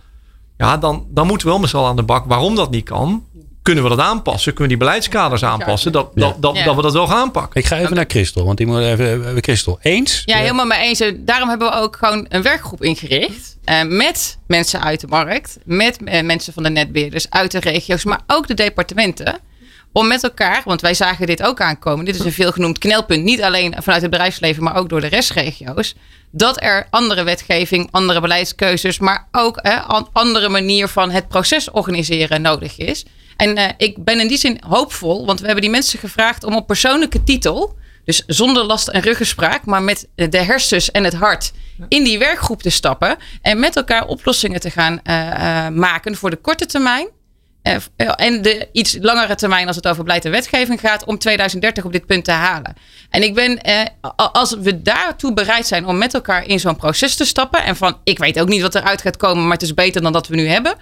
Ja, dan, dan moeten we wel met z'n allen aan de bak waarom dat niet kan. Kunnen we dat aanpassen? Kunnen we die beleidskaders aanpassen? Dat, dat, dat, Ja. dat we dat wel gaan aanpakken. Ik ga even naar Christel, want die moet even. eh, Christel, eens? Ja, helemaal mee eens. Daarom hebben we ook gewoon een werkgroep ingericht. eh, met mensen uit de markt. Met eh, mensen van de netbeheerders uit de regio's. Maar ook de departementen. Om met elkaar, want wij zagen dit ook aankomen. Dit is een veelgenoemd knelpunt. Niet alleen vanuit het bedrijfsleven, maar ook door de restregio's. Dat er andere wetgeving, andere beleidskeuzes. Maar ook een andere manier van het proces organiseren nodig is. En eh, ik ben in die zin hoopvol. Want we hebben die mensen gevraagd om op persoonlijke titel. Dus zonder last en ruggespraak, maar met de hersens en het hart in die werkgroep te stappen. En met elkaar oplossingen te gaan eh, eh, maken voor de korte termijn. eh, en de iets langere termijn als het over beleid en wetgeving gaat. Om 2030 op dit punt te halen. En ik ben, eh, als we daartoe bereid zijn om met elkaar in zo'n proces te stappen. En van, ik weet ook niet wat eruit gaat komen, maar het is beter dan dat we nu hebben.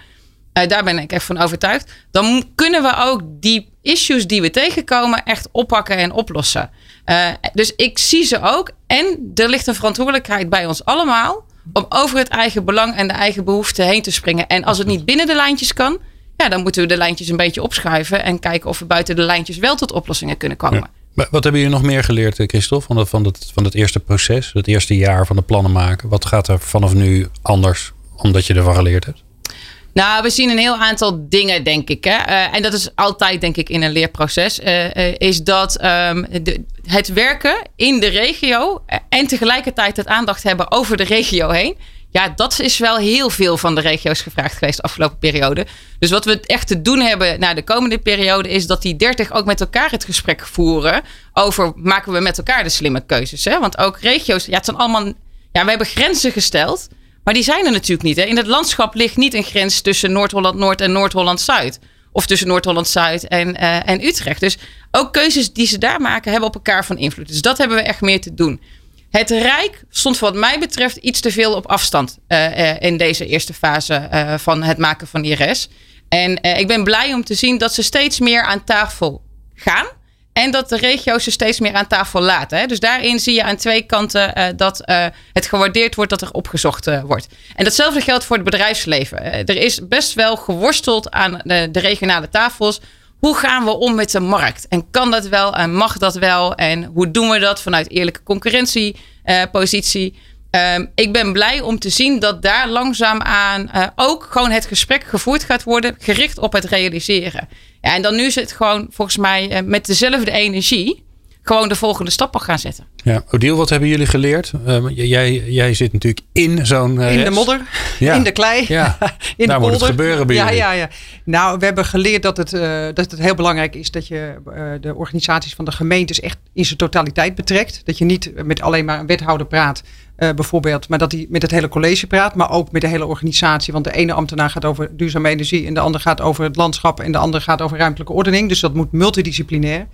Eh, daar ben ik echt van overtuigd. Dan kunnen we ook die issues die we tegenkomen echt oppakken en oplossen. Eh, dus ik zie ze ook. En er ligt een verantwoordelijkheid bij ons allemaal om over het eigen belang en de eigen behoeften heen te springen. En als het niet binnen de lijntjes kan, ja, dan moeten we de lijntjes een beetje opschuiven en kijken of we buiten de lijntjes wel tot oplossingen kunnen komen. Maar Wat hebben jullie nog meer geleerd, eh, Christophe, van, dat, van, van het eerste proces, het eerste jaar van de plannen maken? Wat gaat er vanaf nu anders, omdat je ervan geleerd hebt? Nou, we zien een heel aantal dingen, denk ik. Hè? Eh, en dat is altijd, denk ik, in een leerproces. eh, eh, is dat ehm, het werken in de regio en tegelijkertijd het aandacht hebben over de regio heen. Ja, dat is wel heel veel van de regio's gevraagd geweest de afgelopen periode. Dus wat we echt te doen hebben naar de komende periode is dat die 30 ook met elkaar het gesprek voeren over maken we met elkaar de slimme keuzes. Hè? Want ook regio's, ja, het zijn allemaal, ja, we hebben grenzen gesteld. Maar die zijn er natuurlijk niet. Hè? In het landschap ligt niet een grens tussen Noord-Holland-Noord en Noord-Holland-Zuid. Of tussen Noord-Holland-Zuid en, eh, en Utrecht. Dus ook keuzes die ze daar maken hebben op elkaar van invloed. Dus dat hebben we echt meer te doen. Het Rijk stond wat mij betreft iets te veel op afstand eh, eh, in deze eerste fase van het maken van IRS. En ik ben blij om te zien dat ze steeds meer aan tafel gaan. En dat de regio's ze steeds meer aan tafel laten. Hè? Dus daarin zie je aan twee kanten eh, dat eh, het gewaardeerd wordt dat er opgezocht eh, wordt. En datzelfde geldt voor het bedrijfsleven. Er is best wel geworsteld aan de, de regionale tafels. Hoe gaan we om met de markt? En kan dat wel en mag dat wel? En hoe doen we dat vanuit eerlijke concurrentiepositie? Ehm, ik ben blij om te zien dat daar langzaamaan uh, ook gewoon het gesprek gevoerd gaat worden, gericht op het realiseren. Ja, en dan nu is het gewoon volgens mij uh, met dezelfde energie gewoon de volgende stappen gaan zetten. Ja, Odile, wat hebben jullie geleerd? Uh, jij, jij zit natuurlijk in zo'n. Uh, in de modder, ja. in de klei, ja. in Daar de moet het gebeuren bij ja, jullie. Ja, ja. Nou, we hebben geleerd dat het, uh, dat het heel belangrijk is dat je de organisaties van de gemeentes echt in zijn totaliteit betrekt. Dat je niet met alleen maar een wethouder praat. Uh, bijvoorbeeld, maar dat hij met het hele college praat, maar ook met de hele organisatie. Want de ene ambtenaar gaat over duurzame energie en de ander gaat over het landschap en de ander gaat over ruimtelijke ordening. Dus dat moet multidisciplinair.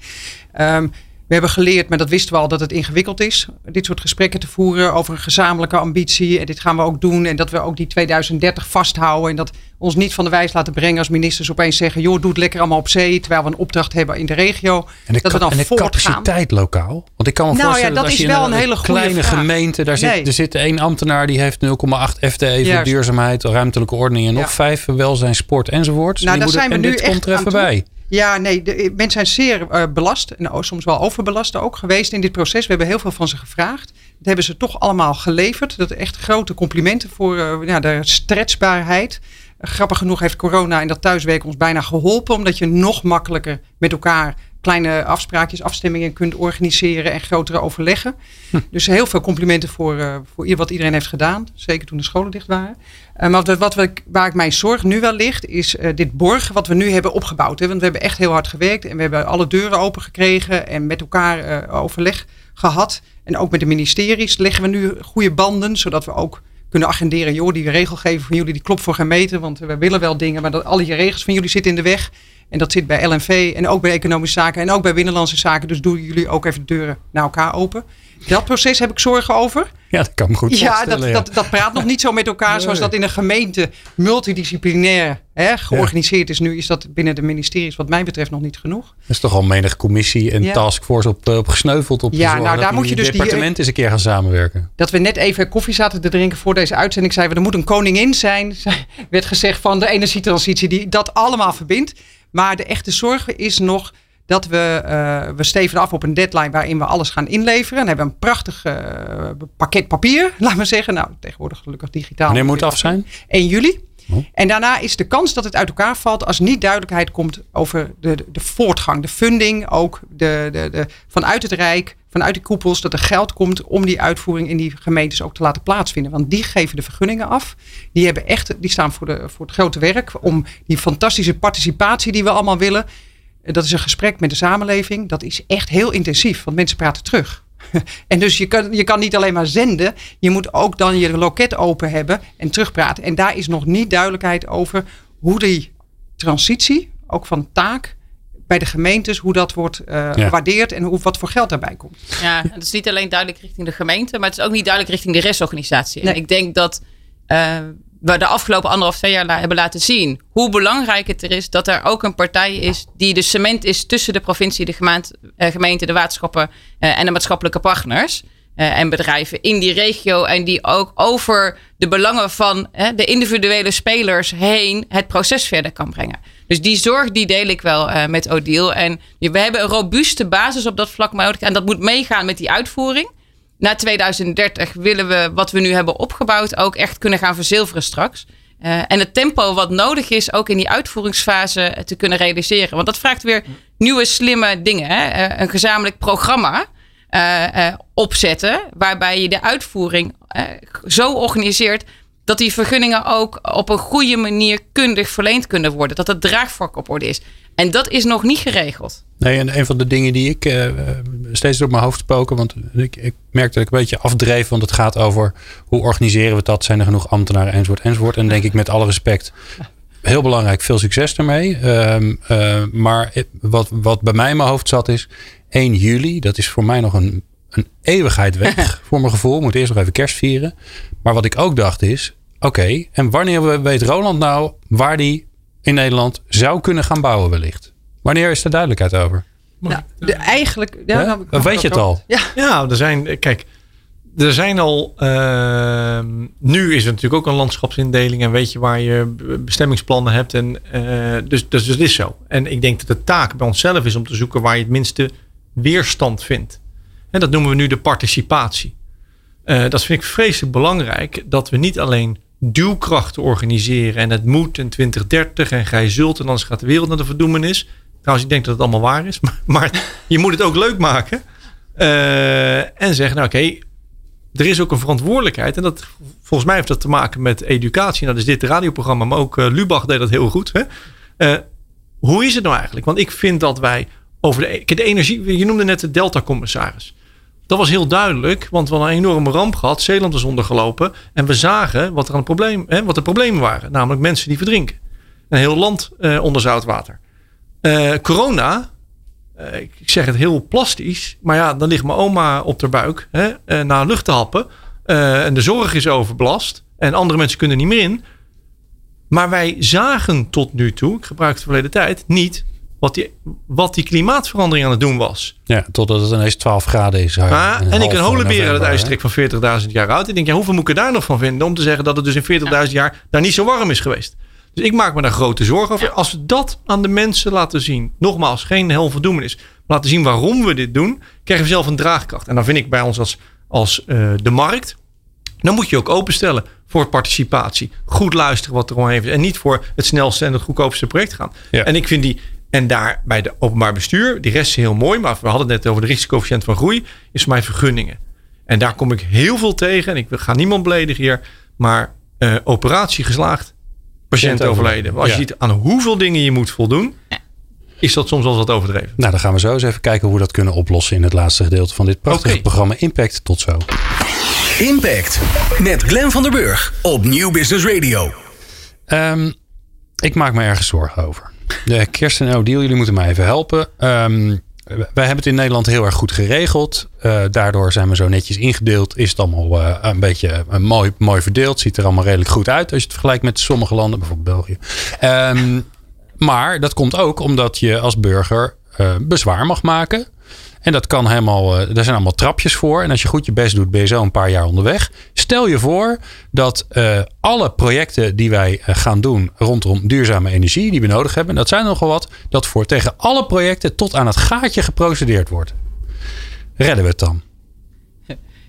Um, we hebben geleerd, maar dat wisten we al, dat het ingewikkeld is. Dit soort gesprekken te voeren over een gezamenlijke ambitie. En dit gaan we ook doen. En dat we ook die 2030 vasthouden. En dat ons niet van de wijs laten brengen als ministers opeens zeggen: joh, doe het lekker allemaal op zee. Terwijl we een opdracht hebben in de regio. En de, dat we dan en de voortgaan. capaciteit lokaal. Want ik kan me nou, voorstellen ja, dat, is je wel in een, hele kleine vraag. gemeente, daar nee. zit, er zit één ambtenaar die heeft 0,8 FTE voor duurzaamheid, ruimtelijke ordening en nog Ja. vijf welzijn, sport enzovoort. Nou, daar zijn we en nu dit komt er echt even bij. Ja, nee, de, mensen zijn zeer uh, belast en oh, soms wel overbelast ook geweest in dit proces. We hebben heel veel van ze gevraagd. Dat hebben ze toch allemaal geleverd. Dat echt grote complimenten voor uh, ja, de stretchbaarheid. Grappig genoeg heeft corona en dat thuiswerken ons bijna geholpen, omdat je nog makkelijker met elkaar kleine afspraakjes, afstemmingen kunt organiseren en grotere overleggen. Hm. Dus heel veel complimenten voor, uh, voor wat iedereen heeft gedaan. Zeker toen de scholen dicht waren. Uh, maar wat, wat we, waar ik mijn zorg nu wel ligt, is uh, dit borgen wat we nu hebben opgebouwd. Hè? Want we hebben echt heel hard gewerkt en we hebben alle deuren open gekregen en met elkaar overleg gehad. En ook met de ministeries leggen we nu goede banden, zodat we ook kunnen agenderen. Joh, die regelgeving van jullie die klopt voor geen meter, want we willen wel dingen, maar dat, alle je regels van jullie zitten in de weg. En dat zit bij LNV en ook bij Economische Zaken en ook bij Binnenlandse Zaken. Dus doen jullie ook even de deuren naar elkaar open. Dat proces heb ik zorgen over. Ja, dat kan me goed ja, dat, ja. Dat, dat praat nog niet zo met elkaar nee. zoals dat in een gemeente multidisciplinair hè, georganiseerd ja. is. Nu is dat binnen de ministeries wat mij betreft nog niet genoeg. Er is toch al menig commissie en ja. taskforce op, op gesneuveld op ja, nou, daar moet je dus departement die, eens een keer gaan samenwerken. Dat we net even koffie zaten te drinken voor deze uitzending. Zeiden we, er moet een koningin zijn. werd gezegd van de energietransitie die dat allemaal verbindt. Maar de echte zorg is nog dat we, uh, we steven af op een deadline waarin we alles gaan inleveren. En hebben we een prachtig uh, pakket papier, laat maar zeggen. Nou, tegenwoordig gelukkig digitaal. Wanneer moet het af zijn? 1 juli. Oh. En daarna is de kans dat het uit elkaar valt als niet duidelijkheid komt over de, de, de voortgang, de funding, ook de, de, de, vanuit het Rijk, vanuit de koepels, dat er geld komt om die uitvoering in die gemeentes ook te laten plaatsvinden. Want die geven de vergunningen af. Die, hebben echt, die staan voor, de, voor het grote werk om die fantastische participatie die we allemaal willen. Dat is een gesprek met de samenleving. Dat is echt heel intensief, want mensen praten terug. En dus je kan, je kan niet alleen maar zenden. Je moet ook dan je loket open hebben en terugpraten. En daar is nog niet duidelijkheid over hoe die transitie, ook van taak, bij de gemeentes, hoe dat wordt uh, ja. gewaardeerd en hoe, wat voor geld daarbij komt. Ja, het is niet alleen duidelijk richting de gemeente, maar het is ook niet duidelijk richting de restorganisatie. Nee. En ik denk dat uh, we de afgelopen anderhalf, twee jaar hebben laten zien hoe belangrijk het er is dat er ook een partij is die de cement is tussen de provincie, de gemeente, gemeente de waterschappen uh, en de maatschappelijke partners. Eh, en bedrijven in die regio. En die ook over de belangen van de individuele spelers heen het proces verder kan brengen. Dus die zorg die deel ik wel uh, met Odile. En we hebben een robuuste basis op dat vlak nodig. En dat moet meegaan met die uitvoering. Na 2030 willen we wat we nu hebben opgebouwd ook echt kunnen gaan verzilveren straks. Uh, en het tempo wat nodig is ook in die uitvoeringsfase te kunnen realiseren. Want dat vraagt weer nieuwe slimme dingen. Hè? Een gezamenlijk programma opzetten waarbij je de uitvoering zo organiseert dat die vergunningen ook op een goede manier kundig verleend kunnen worden. Dat het draagvlak op orde is. En dat is nog niet geregeld. Nee, en een van de dingen die ik steeds door mijn hoofd spoken, want ik, ik merk dat ik een beetje afdreef, want het gaat over hoe organiseren we dat? Zijn er genoeg ambtenaren enzovoort enzovoort. En denk ik met alle respect, heel belangrijk, veel succes ermee. Uh, maar wat, wat bij mij in mijn hoofd zat is 1 juli, dat is voor mij nog een, een eeuwigheid weg voor mijn gevoel. Moet eerst nog even kerst vieren. Maar wat ik ook dacht is, oké, en wanneer weet Roland nou waar die in Nederland zou kunnen gaan bouwen wellicht? Wanneer is er duidelijkheid over? Nou, de, eigenlijk. Ja, nou, weet je het al? Ja. ja, er zijn. Kijk, er zijn al. Uh, nu is er natuurlijk ook een landschapsindeling. En weet je waar je bestemmingsplannen hebt. En, uh, dus, dus het is zo. En ik denk dat de taak bij onszelf is om te zoeken waar je het minste weerstand vindt. En dat noemen we nu de participatie. Uh, dat vind ik vreselijk belangrijk. Dat we niet alleen duwkrachten organiseren. En het moet in 2030 en gij zult. En anders gaat de wereld naar de verdoemenis. Trouwens, ik denk dat het allemaal waar is. Maar, je moet het ook leuk maken. Uh, en zeggen, nou oké, er is ook een verantwoordelijkheid. En dat, volgens mij heeft dat te maken met educatie. Nou, dus dit radioprogramma, maar ook uh, Lubach deed dat heel goed. Hè? Hoe is het nou eigenlijk? Want ik vind dat wij over de, de energie... Je noemde net de Delta-commissaris. Dat was heel duidelijk, want we hadden een enorme ramp gehad. Zeeland was ondergelopen. En we zagen wat, er een probleem, hè, wat de problemen waren. Namelijk mensen die verdrinken. Een heel land uh, onder zoutwater. Uh, corona, uh, ik zeg het heel plastisch. Maar ja, dan ligt mijn oma op haar buik hè, uh, na lucht te happen. en de zorg is overbelast. En andere mensen kunnen niet meer in. Maar wij zagen tot nu toe, ik gebruik het verleden tijd, niet wat die, wat die klimaatverandering aan het doen was. Ja, totdat het ineens 12 graden is. Maar, en ik een holenbeer aan het ijstrek van 40.000 jaar oud. Ik denk, ja, hoeveel moet ik er daar nog van vinden om te zeggen dat het dus in 40.000 jaar daar niet zo warm is geweest? Dus ik maak me daar grote zorgen over. Als we dat aan de mensen laten zien, nogmaals, geen hel is, laten zien waarom we dit doen, krijgen we zelf een draagkracht. En dan vind ik bij ons als, als uh, de markt, dan moet je ook openstellen voor participatie. Goed luisteren wat er omheen is. En niet voor het snelste en het goedkoopste project gaan. Ja. En ik vind die, en daar bij de openbaar bestuur, die rest is heel mooi, maar we hadden het net over de risicocoëfficiënt van groei, is voor mij vergunningen. En daar kom ik heel veel tegen. En ik ga niemand beledigen hier, maar uh, operatie geslaagd, patiënt overleden. Als ja. je ziet aan hoeveel dingen je moet voldoen, is dat soms wel wat overdreven. Nou, dan gaan we zo eens even kijken hoe we dat kunnen oplossen in het laatste gedeelte van dit prachtige okay. programma Impact. Tot zo. Impact met Glenn van der Burg op Nieuw Business Radio. Um, ik maak me ergens zorgen over. Kirsten en Odile, jullie moeten mij even helpen. Um, wij hebben het in Nederland heel erg goed geregeld. Uh, daardoor zijn we zo netjes ingedeeld. Is het allemaal uh, een beetje uh, mooi, mooi verdeeld. Ziet er allemaal redelijk goed uit als je het vergelijkt met sommige landen, bijvoorbeeld België. Um, maar dat komt ook omdat je als burger bezwaar mag maken. En dat kan helemaal, daar zijn allemaal trapjes voor. En als je goed je best doet, ben je zo een paar jaar onderweg. Stel je voor dat uh, alle projecten die wij uh, gaan doen rondom duurzame energie, die we nodig hebben, dat zijn nogal wat, dat voor tegen alle projecten tot aan het gaatje geprocedeerd wordt. Redden we het dan?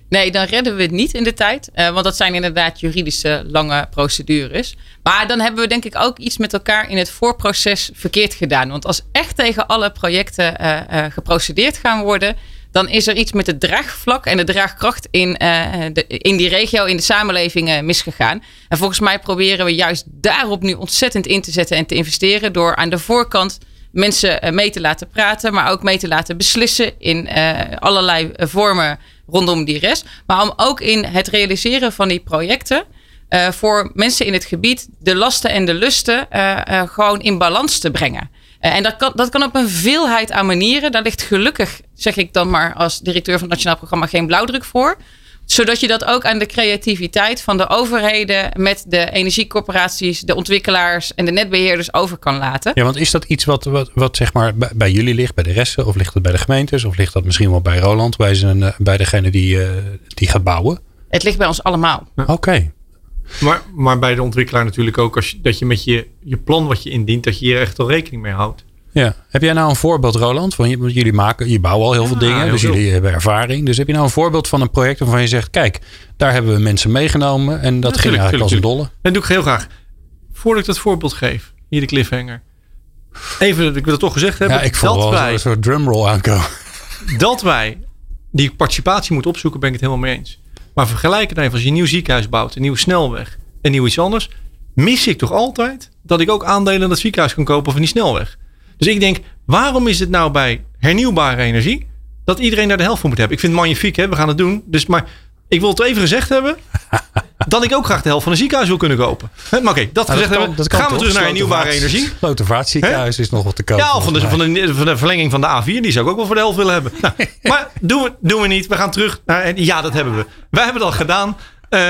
Nee, dan redden we het niet in de tijd. Uh, want dat zijn inderdaad juridische lange procedures. Maar dan hebben we denk ik ook iets met elkaar in het voorproces verkeerd gedaan. Want als echt tegen alle projecten uh, uh, geprocedeerd gaan worden, dan is er iets met het draagvlak en de draagkracht in, de, in die regio, in de samenleving misgegaan. En volgens mij proberen we juist daarop nu ontzettend in te zetten en te investeren door aan de voorkant mensen mee te laten praten, maar ook mee te laten beslissen in allerlei vormen rondom die rest. Maar om ook in het realiseren van die projecten. Uh, voor mensen in het gebied de lasten en de lusten uh, uh, gewoon in balans te brengen. en dat kan, dat kan op een veelheid aan manieren. Daar ligt gelukkig, zeg ik dan maar als directeur van het Nationaal Programma, geen blauwdruk voor. Zodat je dat ook aan de creativiteit van de overheden met de energiecorporaties, de ontwikkelaars en de netbeheerders over kan laten. Ja, want is dat iets wat, wat, wat zeg maar bij, bij jullie ligt, bij de resten? Of ligt het bij de gemeentes? Of ligt dat misschien wel bij Roland, bij, zijn, eh, bij degene die, eh, die gaat bouwen? Het ligt bij ons allemaal. Oké. Maar, maar bij de ontwikkelaar natuurlijk ook. Als je, dat je met je, je plan wat je indient, dat je hier echt al rekening mee houdt. Ja. Heb jij nou een voorbeeld, Roland? Want jullie maken, je bouwen al heel veel dingen, heel dus veel. jullie hebben ervaring. Dus heb je nou een voorbeeld van een project waarvan je zegt: kijk, daar hebben we mensen meegenomen en dat Ja, ging tuurlijk, eigenlijk als een tuurlijk, dolle. Dat doe ik heel graag. Voordat ik dat voorbeeld geef, hier de cliffhanger. Even, dat ik wil het toch gezegd hebben. Ja, ik voel dat, wij, een soort drumroll aankomen. dat wij die participatie moeten opzoeken, ben ik het helemaal mee eens. Maar vergelijk het even, als je een nieuw ziekenhuis bouwt, een nieuwe snelweg en nieuw iets anders, mis ik toch altijd dat ik ook aandelen in dat ziekenhuis kan kopen of in die snelweg. Dus ik denk, waarom is het nou bij hernieuwbare energie dat iedereen daar de helft van moet hebben? Ik vind het magnifiek, hè? we gaan het doen. Dus, maar ik wil het even gezegd hebben dat ik ook graag de helft van een ziekenhuis wil kunnen kopen. Maar oké, dat Nou, gezegd kan- hebben, dat gaan we terug naar hernieuwbare energie. Slotervaartziekenhuis is nog wat te koop. Ja, of van de, van, de, van de verlenging van de A4. Die zou ik ook wel voor de helft willen hebben. Nou, maar doen we, doen we niet. We gaan terug naar... Ja, dat hebben we. Wij hebben dat gedaan. Eh,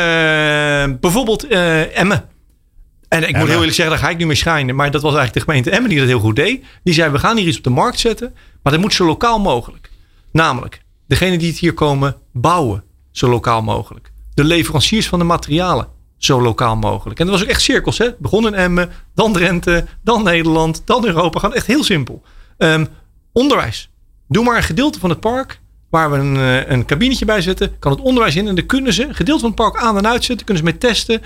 bijvoorbeeld eh, Emmen. En ik moet heel eerlijk zeggen, daar ga ik nu mee schijnen. Maar dat was eigenlijk de gemeente Emmen die dat heel goed deed. Die zei, we gaan hier iets op de markt zetten. Maar dat moet zo lokaal mogelijk. Namelijk, degene die het hier komen bouwen. Zo lokaal mogelijk. De leveranciers van de materialen. Zo lokaal mogelijk. En dat was ook echt cirkels. Hè? Begon in Emmen, dan Drenthe, dan Nederland, dan Europa. Gewoon echt heel simpel. Ehm, onderwijs. Doe maar een gedeelte van het park waar we een, eh, een kabinetje bij zetten. Kan het onderwijs in. En dan kunnen ze een gedeelte van het park aan en uitzetten. Kunnen ze mee testen.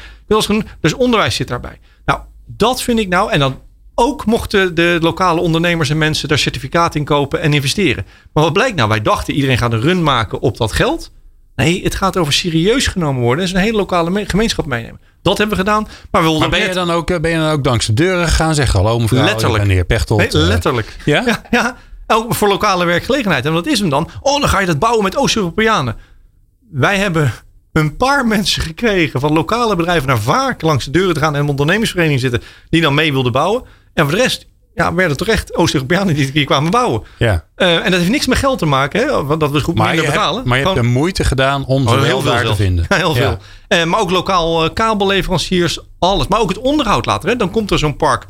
Dus onderwijs zit daarbij. Nou, dat vind ik nou. En dan ook mochten de lokale ondernemers en mensen daar certificaat in kopen en investeren. Maar wat blijkt nou? Wij dachten iedereen gaat een run maken op dat geld. Nee, het gaat over serieus genomen worden. En ze een hele lokale me- gemeenschap meenemen. Dat hebben we gedaan. Maar we Maar ben je, dan ook, eh, ben je dan ook langs de deuren gegaan? Zeg hallo mevrouw, Letterlijk. heer Pechtold. Nee, eh, letterlijk. Ja? Ja, ja. Ook voor lokale werkgelegenheid. En wat is hem dan? Oh, dan ga je dat bouwen met Oost-Europeanen. Wij hebben een paar mensen gekregen van lokale bedrijven naar vaak langs de deuren te gaan en een ondernemingsvereniging zitten die dan mee wilden bouwen. En voor de rest ja, werden toch echt Oost-Europeanen die hier kwamen bouwen. ja. Eh, en dat heeft niks met geld te maken, hè, want dat we goed minder hebt, betalen. maar je hebt de moeite gedaan om ze Oh, wel daar te vinden. Ja, heel veel. Eh, maar ook lokaal eh, kabelleveranciers, alles. Maar ook het onderhoud later. Hè. Dan komt er zo'n park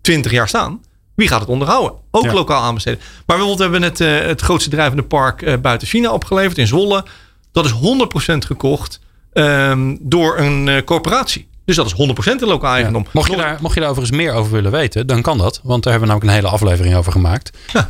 20 jaar staan. Wie gaat het onderhouden? Ook Ja. lokaal aanbesteden. Maar bijvoorbeeld hebben we net eh, het grootste drijvende park eh, buiten China opgeleverd in Zwolle. Dat is 100% gekocht ehm, door een eh, corporatie. Dus dat is 100% in lokaal eigendom. Mocht, je daar, mocht je daar overigens meer over willen weten, dan kan dat. Want daar hebben we namelijk een hele aflevering over gemaakt. Eh,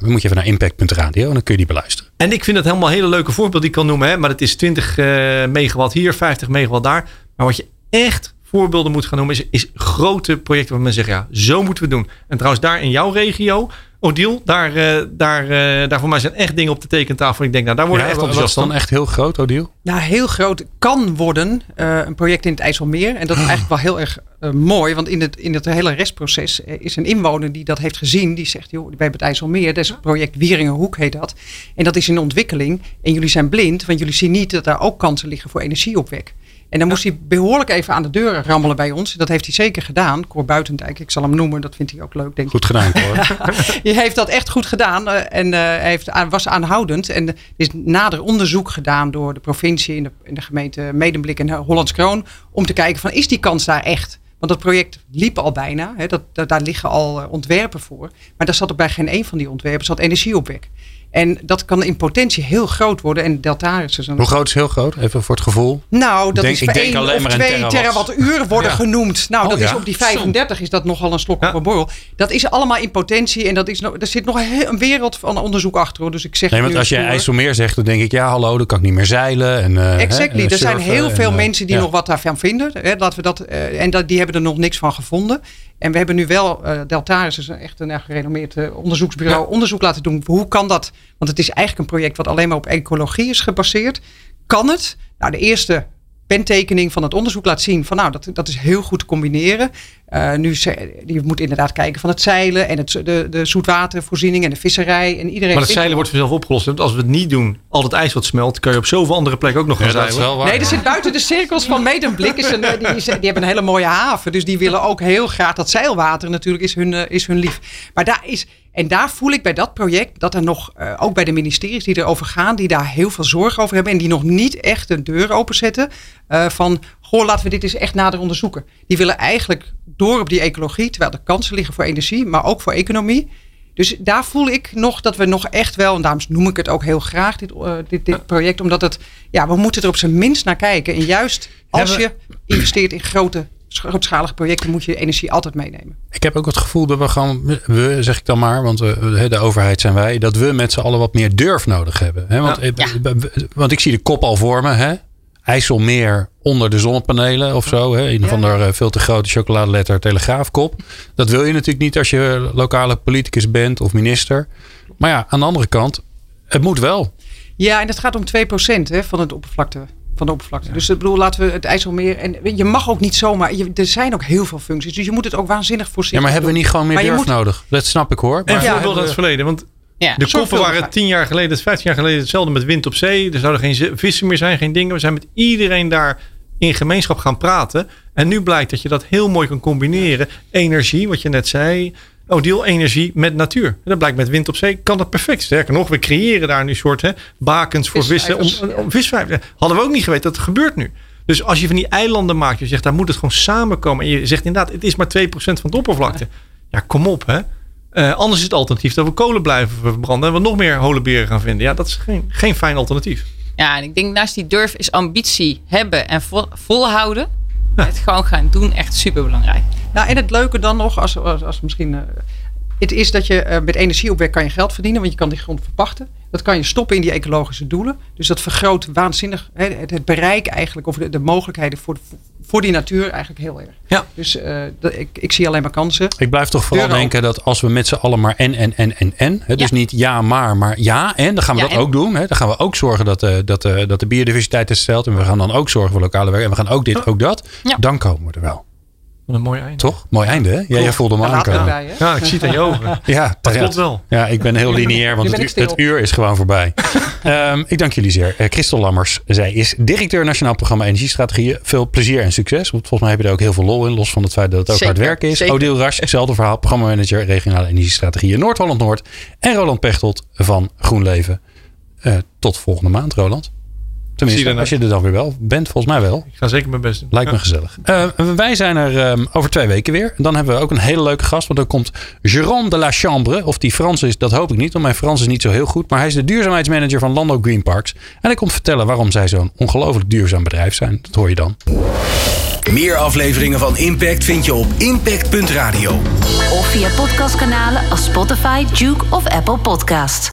dan moet je even naar impact.radio en dan kun je die beluisteren. En ik vind dat helemaal hele leuke voorbeeld die ik kan noemen. Hè? Maar het is 20 eh, megawatt hier, 50 megawatt daar. Maar wat je echt voorbeelden moet gaan noemen, is, is grote projecten waar mensen zeggen, ja, zo moeten we het doen. En trouwens, daar in jouw regio, Odile, daar, eh, daar, eh, daar voor mij zijn echt dingen op de tekentafel. Ik denk, nou, daar worden Ja, echt wat is enthousiast dan van. echt heel groot, Odile? Nou, heel groot kan worden eh, een project in het IJsselmeer. En dat is eigenlijk wel heel erg eh, mooi. Want in het, in het hele restproces eh, is een inwoner die dat heeft gezien. Die zegt, joh, wij hebben het IJsselmeer. Dat is het project Wieringenhoek heet dat. En dat is in ontwikkeling. En jullie zijn blind, want jullie zien niet dat daar ook kansen liggen voor energieopwek. En dan moest hij behoorlijk even aan de deuren rammelen bij ons. Dat heeft hij zeker gedaan. Cor Buitendijk, ik zal hem noemen. Dat vindt hij ook leuk, denk ik. Goed gedaan, hoor. Je heeft dat echt goed gedaan eh, en hij heeft, was aanhoudend. En er is nader onderzoek gedaan door de provincie in de, in de gemeente Medemblik en Hollands Kroon. Om te kijken van is die kans daar echt? Want dat project liep al bijna. Hè, dat, daar liggen al eh, ontwerpen voor. Maar daar zat ook bij geen een van die ontwerpen zat energieopwek. En dat kan in potentie heel groot worden. En Deltaris is een Hoe groot is heel groot? Even voor het gevoel. nou, dat denk- is ik voor denk één alleen of twee terawatt. terawattuur worden Ja. genoemd. Nou, Oh, dat is op die 35 is dat nogal een slok Ja. op een borrel. Dat is allemaal in potentie en dat is nog, er zit nog een, wereld van onderzoek achter. Hoor. Dus ik zeg Nee, want als je voor- IJsselmeer zegt, dan denk ik, ja hallo, dan kan ik niet meer zeilen. En, eh, Exactly. en er zijn heel veel eh, mensen die ja. nog wat daarvan vinden. Hè, laten we dat, eh, en dat, die hebben er nog niks van gevonden. En we hebben nu wel, eh Deltaris is een echt een erg gerenommeerd eh, onderzoeksbureau, onderzoek laten doen. Hoe kan dat? Want het is eigenlijk een project wat alleen maar op ecologie is gebaseerd. Kan het? Nou, de eerste pentekening van het onderzoek laat zien van nou, dat, dat is heel goed te combineren. Eh, nu, ze- je moet inderdaad kijken van het zeilen en het, de, de zoetwatervoorziening en de visserij. En iedereen Maar het zeilen wordt vanzelf opgelost. Want als we het niet doen, al het ijs wat smelt, kan je op zoveel andere plekken ook nog gaan Ja, dat is zeilen. wel waar. Nee, er zit buiten de cirkels van Medemblik. Is een, eh, die, is- die hebben een hele mooie haven. Dus die willen ook heel graag dat zeilwater natuurlijk is hun, eh, is hun lief. Maar daar is. En daar voel ik bij dat project dat er nog, uh, ook bij de ministeries die erover gaan, die daar heel veel zorg over hebben en die nog niet echt een deur openzetten uh, van, goh, laten we dit eens echt nader onderzoeken. Die willen eigenlijk door op die ecologie, terwijl er kansen liggen voor energie, maar ook voor economie. Dus daar voel ik nog dat we nog echt wel, en daarom noem ik het ook heel graag, dit, uh, dit, dit project, omdat het, ja, we moeten er op zijn minst naar kijken. En juist als je investeert in grote grootschalige projecten moet je energie altijd meenemen. Ik heb ook het gevoel dat we gewoon, we zeg ik dan maar, want we, de overheid zijn wij, dat we met z'n allen wat meer durf nodig hebben. Hè? Want, ja. want ik zie de kop al voor me. Hè? IJsselmeer onder de zonnepanelen of zo. Hè? Een of andere veel te grote chocoladeletter telegraafkop. Dat wil je natuurlijk niet als je lokale politicus bent of minister. Maar ja, aan de andere kant, het moet wel. Ja, en het gaat om 2% hè, van het oppervlakte van de oppervlakte. Dus ik bedoel, laten we het IJsselmeer. En je mag ook niet zomaar. Je, er zijn ook heel veel functies. Dus je moet het ook waanzinnig voorzien. Ja, maar hebben we niet gewoon meer durf nodig? Dat snap ik hoor. Maar en voorbeeld uit het verleden. Want ja, de koppen waren tien jaar geleden, vijftien jaar geleden hetzelfde met wind op zee. Er zouden geen vissen meer zijn, geen dingen. We zijn met iedereen daar in gemeenschap gaan praten. En nu blijkt dat je dat heel mooi kan combineren. Energie, wat je net zei. Oh, energie met natuur. En dat blijkt met wind op zee kan dat perfect. Sterker nog, we creëren daar nu soort hè, bakens voor vissen. Om, om Hadden we ook niet geweten dat het gebeurt nu. Dus als je van die eilanden maakt, je zegt daar moet het gewoon samenkomen. En je zegt inderdaad, het is maar 2% van de oppervlakte. Ja, kom op hè. Uh, anders is het alternatief dat we kolen blijven verbranden en we nog meer holenberen gaan vinden. Ja, dat is geen, geen fijn alternatief. Ja, en ik denk naast die durf is ambitie hebben en vol, volhouden. Het gewoon gaan doen echt super belangrijk. Nou, en het leuke dan nog, als, als, als misschien. Uh, het is dat je uh, met energieopwek kan je geld verdienen, want je kan die grond verpachten. Dat kan je stoppen in die ecologische doelen. Dus dat vergroot waanzinnig hè, het, het, bereik eigenlijk, of de, de mogelijkheden voor, voor die natuur eigenlijk heel erg. Ja. Dus uh, ik, ik zie alleen maar kansen. Ik blijf toch vooral denken dat als we met z'n allen maar en, en, en, en, en. Hè, dus niet ja, maar, maar ja, en. Dan gaan we dat ook doen. Hè. Dan gaan we ook zorgen dat, uh, dat, uh, dat de biodiversiteit is stelt. En we gaan dan ook zorgen voor lokale werk. En we gaan ook dit, ook dat. Dan komen we er wel. Wat een mooi einde. Toch? Mooi einde, hè? Ja, jij voelde me aankomen. Ja, ik zie het aan je ogen. ja, dat klopt wel. Ja, ik ben heel lineair, want het, het, uur is gewoon voorbij. um, ik dank jullie zeer. Uh, Christel Lammers, zij is directeur Nationaal Programma Energiestrategieën. Veel plezier en succes. Want volgens mij heb je er ook heel veel lol in, los van het feit dat het ook hard werken is. Odile Rasch, hetzelfde verhaal. Programmamanager Regionale Energiestrategieën Noord-Holland-Noord. En Roland Pechtold van GroenLeven. Uh, tot volgende maand, Roland. Tenminste, als je er dan weer wel bent, volgens mij wel. Ik ga zeker mijn best doen. Lijkt me gezellig. Uh, wij zijn er um, over twee weken weer. En dan hebben we ook een hele leuke gast. Want dan komt Jérôme de la Chambre. Of die Frans is, dat hoop ik niet. Want mijn Frans is niet zo heel goed. Maar hij is de duurzaamheidsmanager van Lando Green Parks. En hij komt vertellen waarom zij zo'n ongelooflijk duurzaam bedrijf zijn. Dat hoor je dan. Meer afleveringen van Impact vind je op impact.radio. Of via podcastkanalen als Spotify, Duke of Apple Podcast.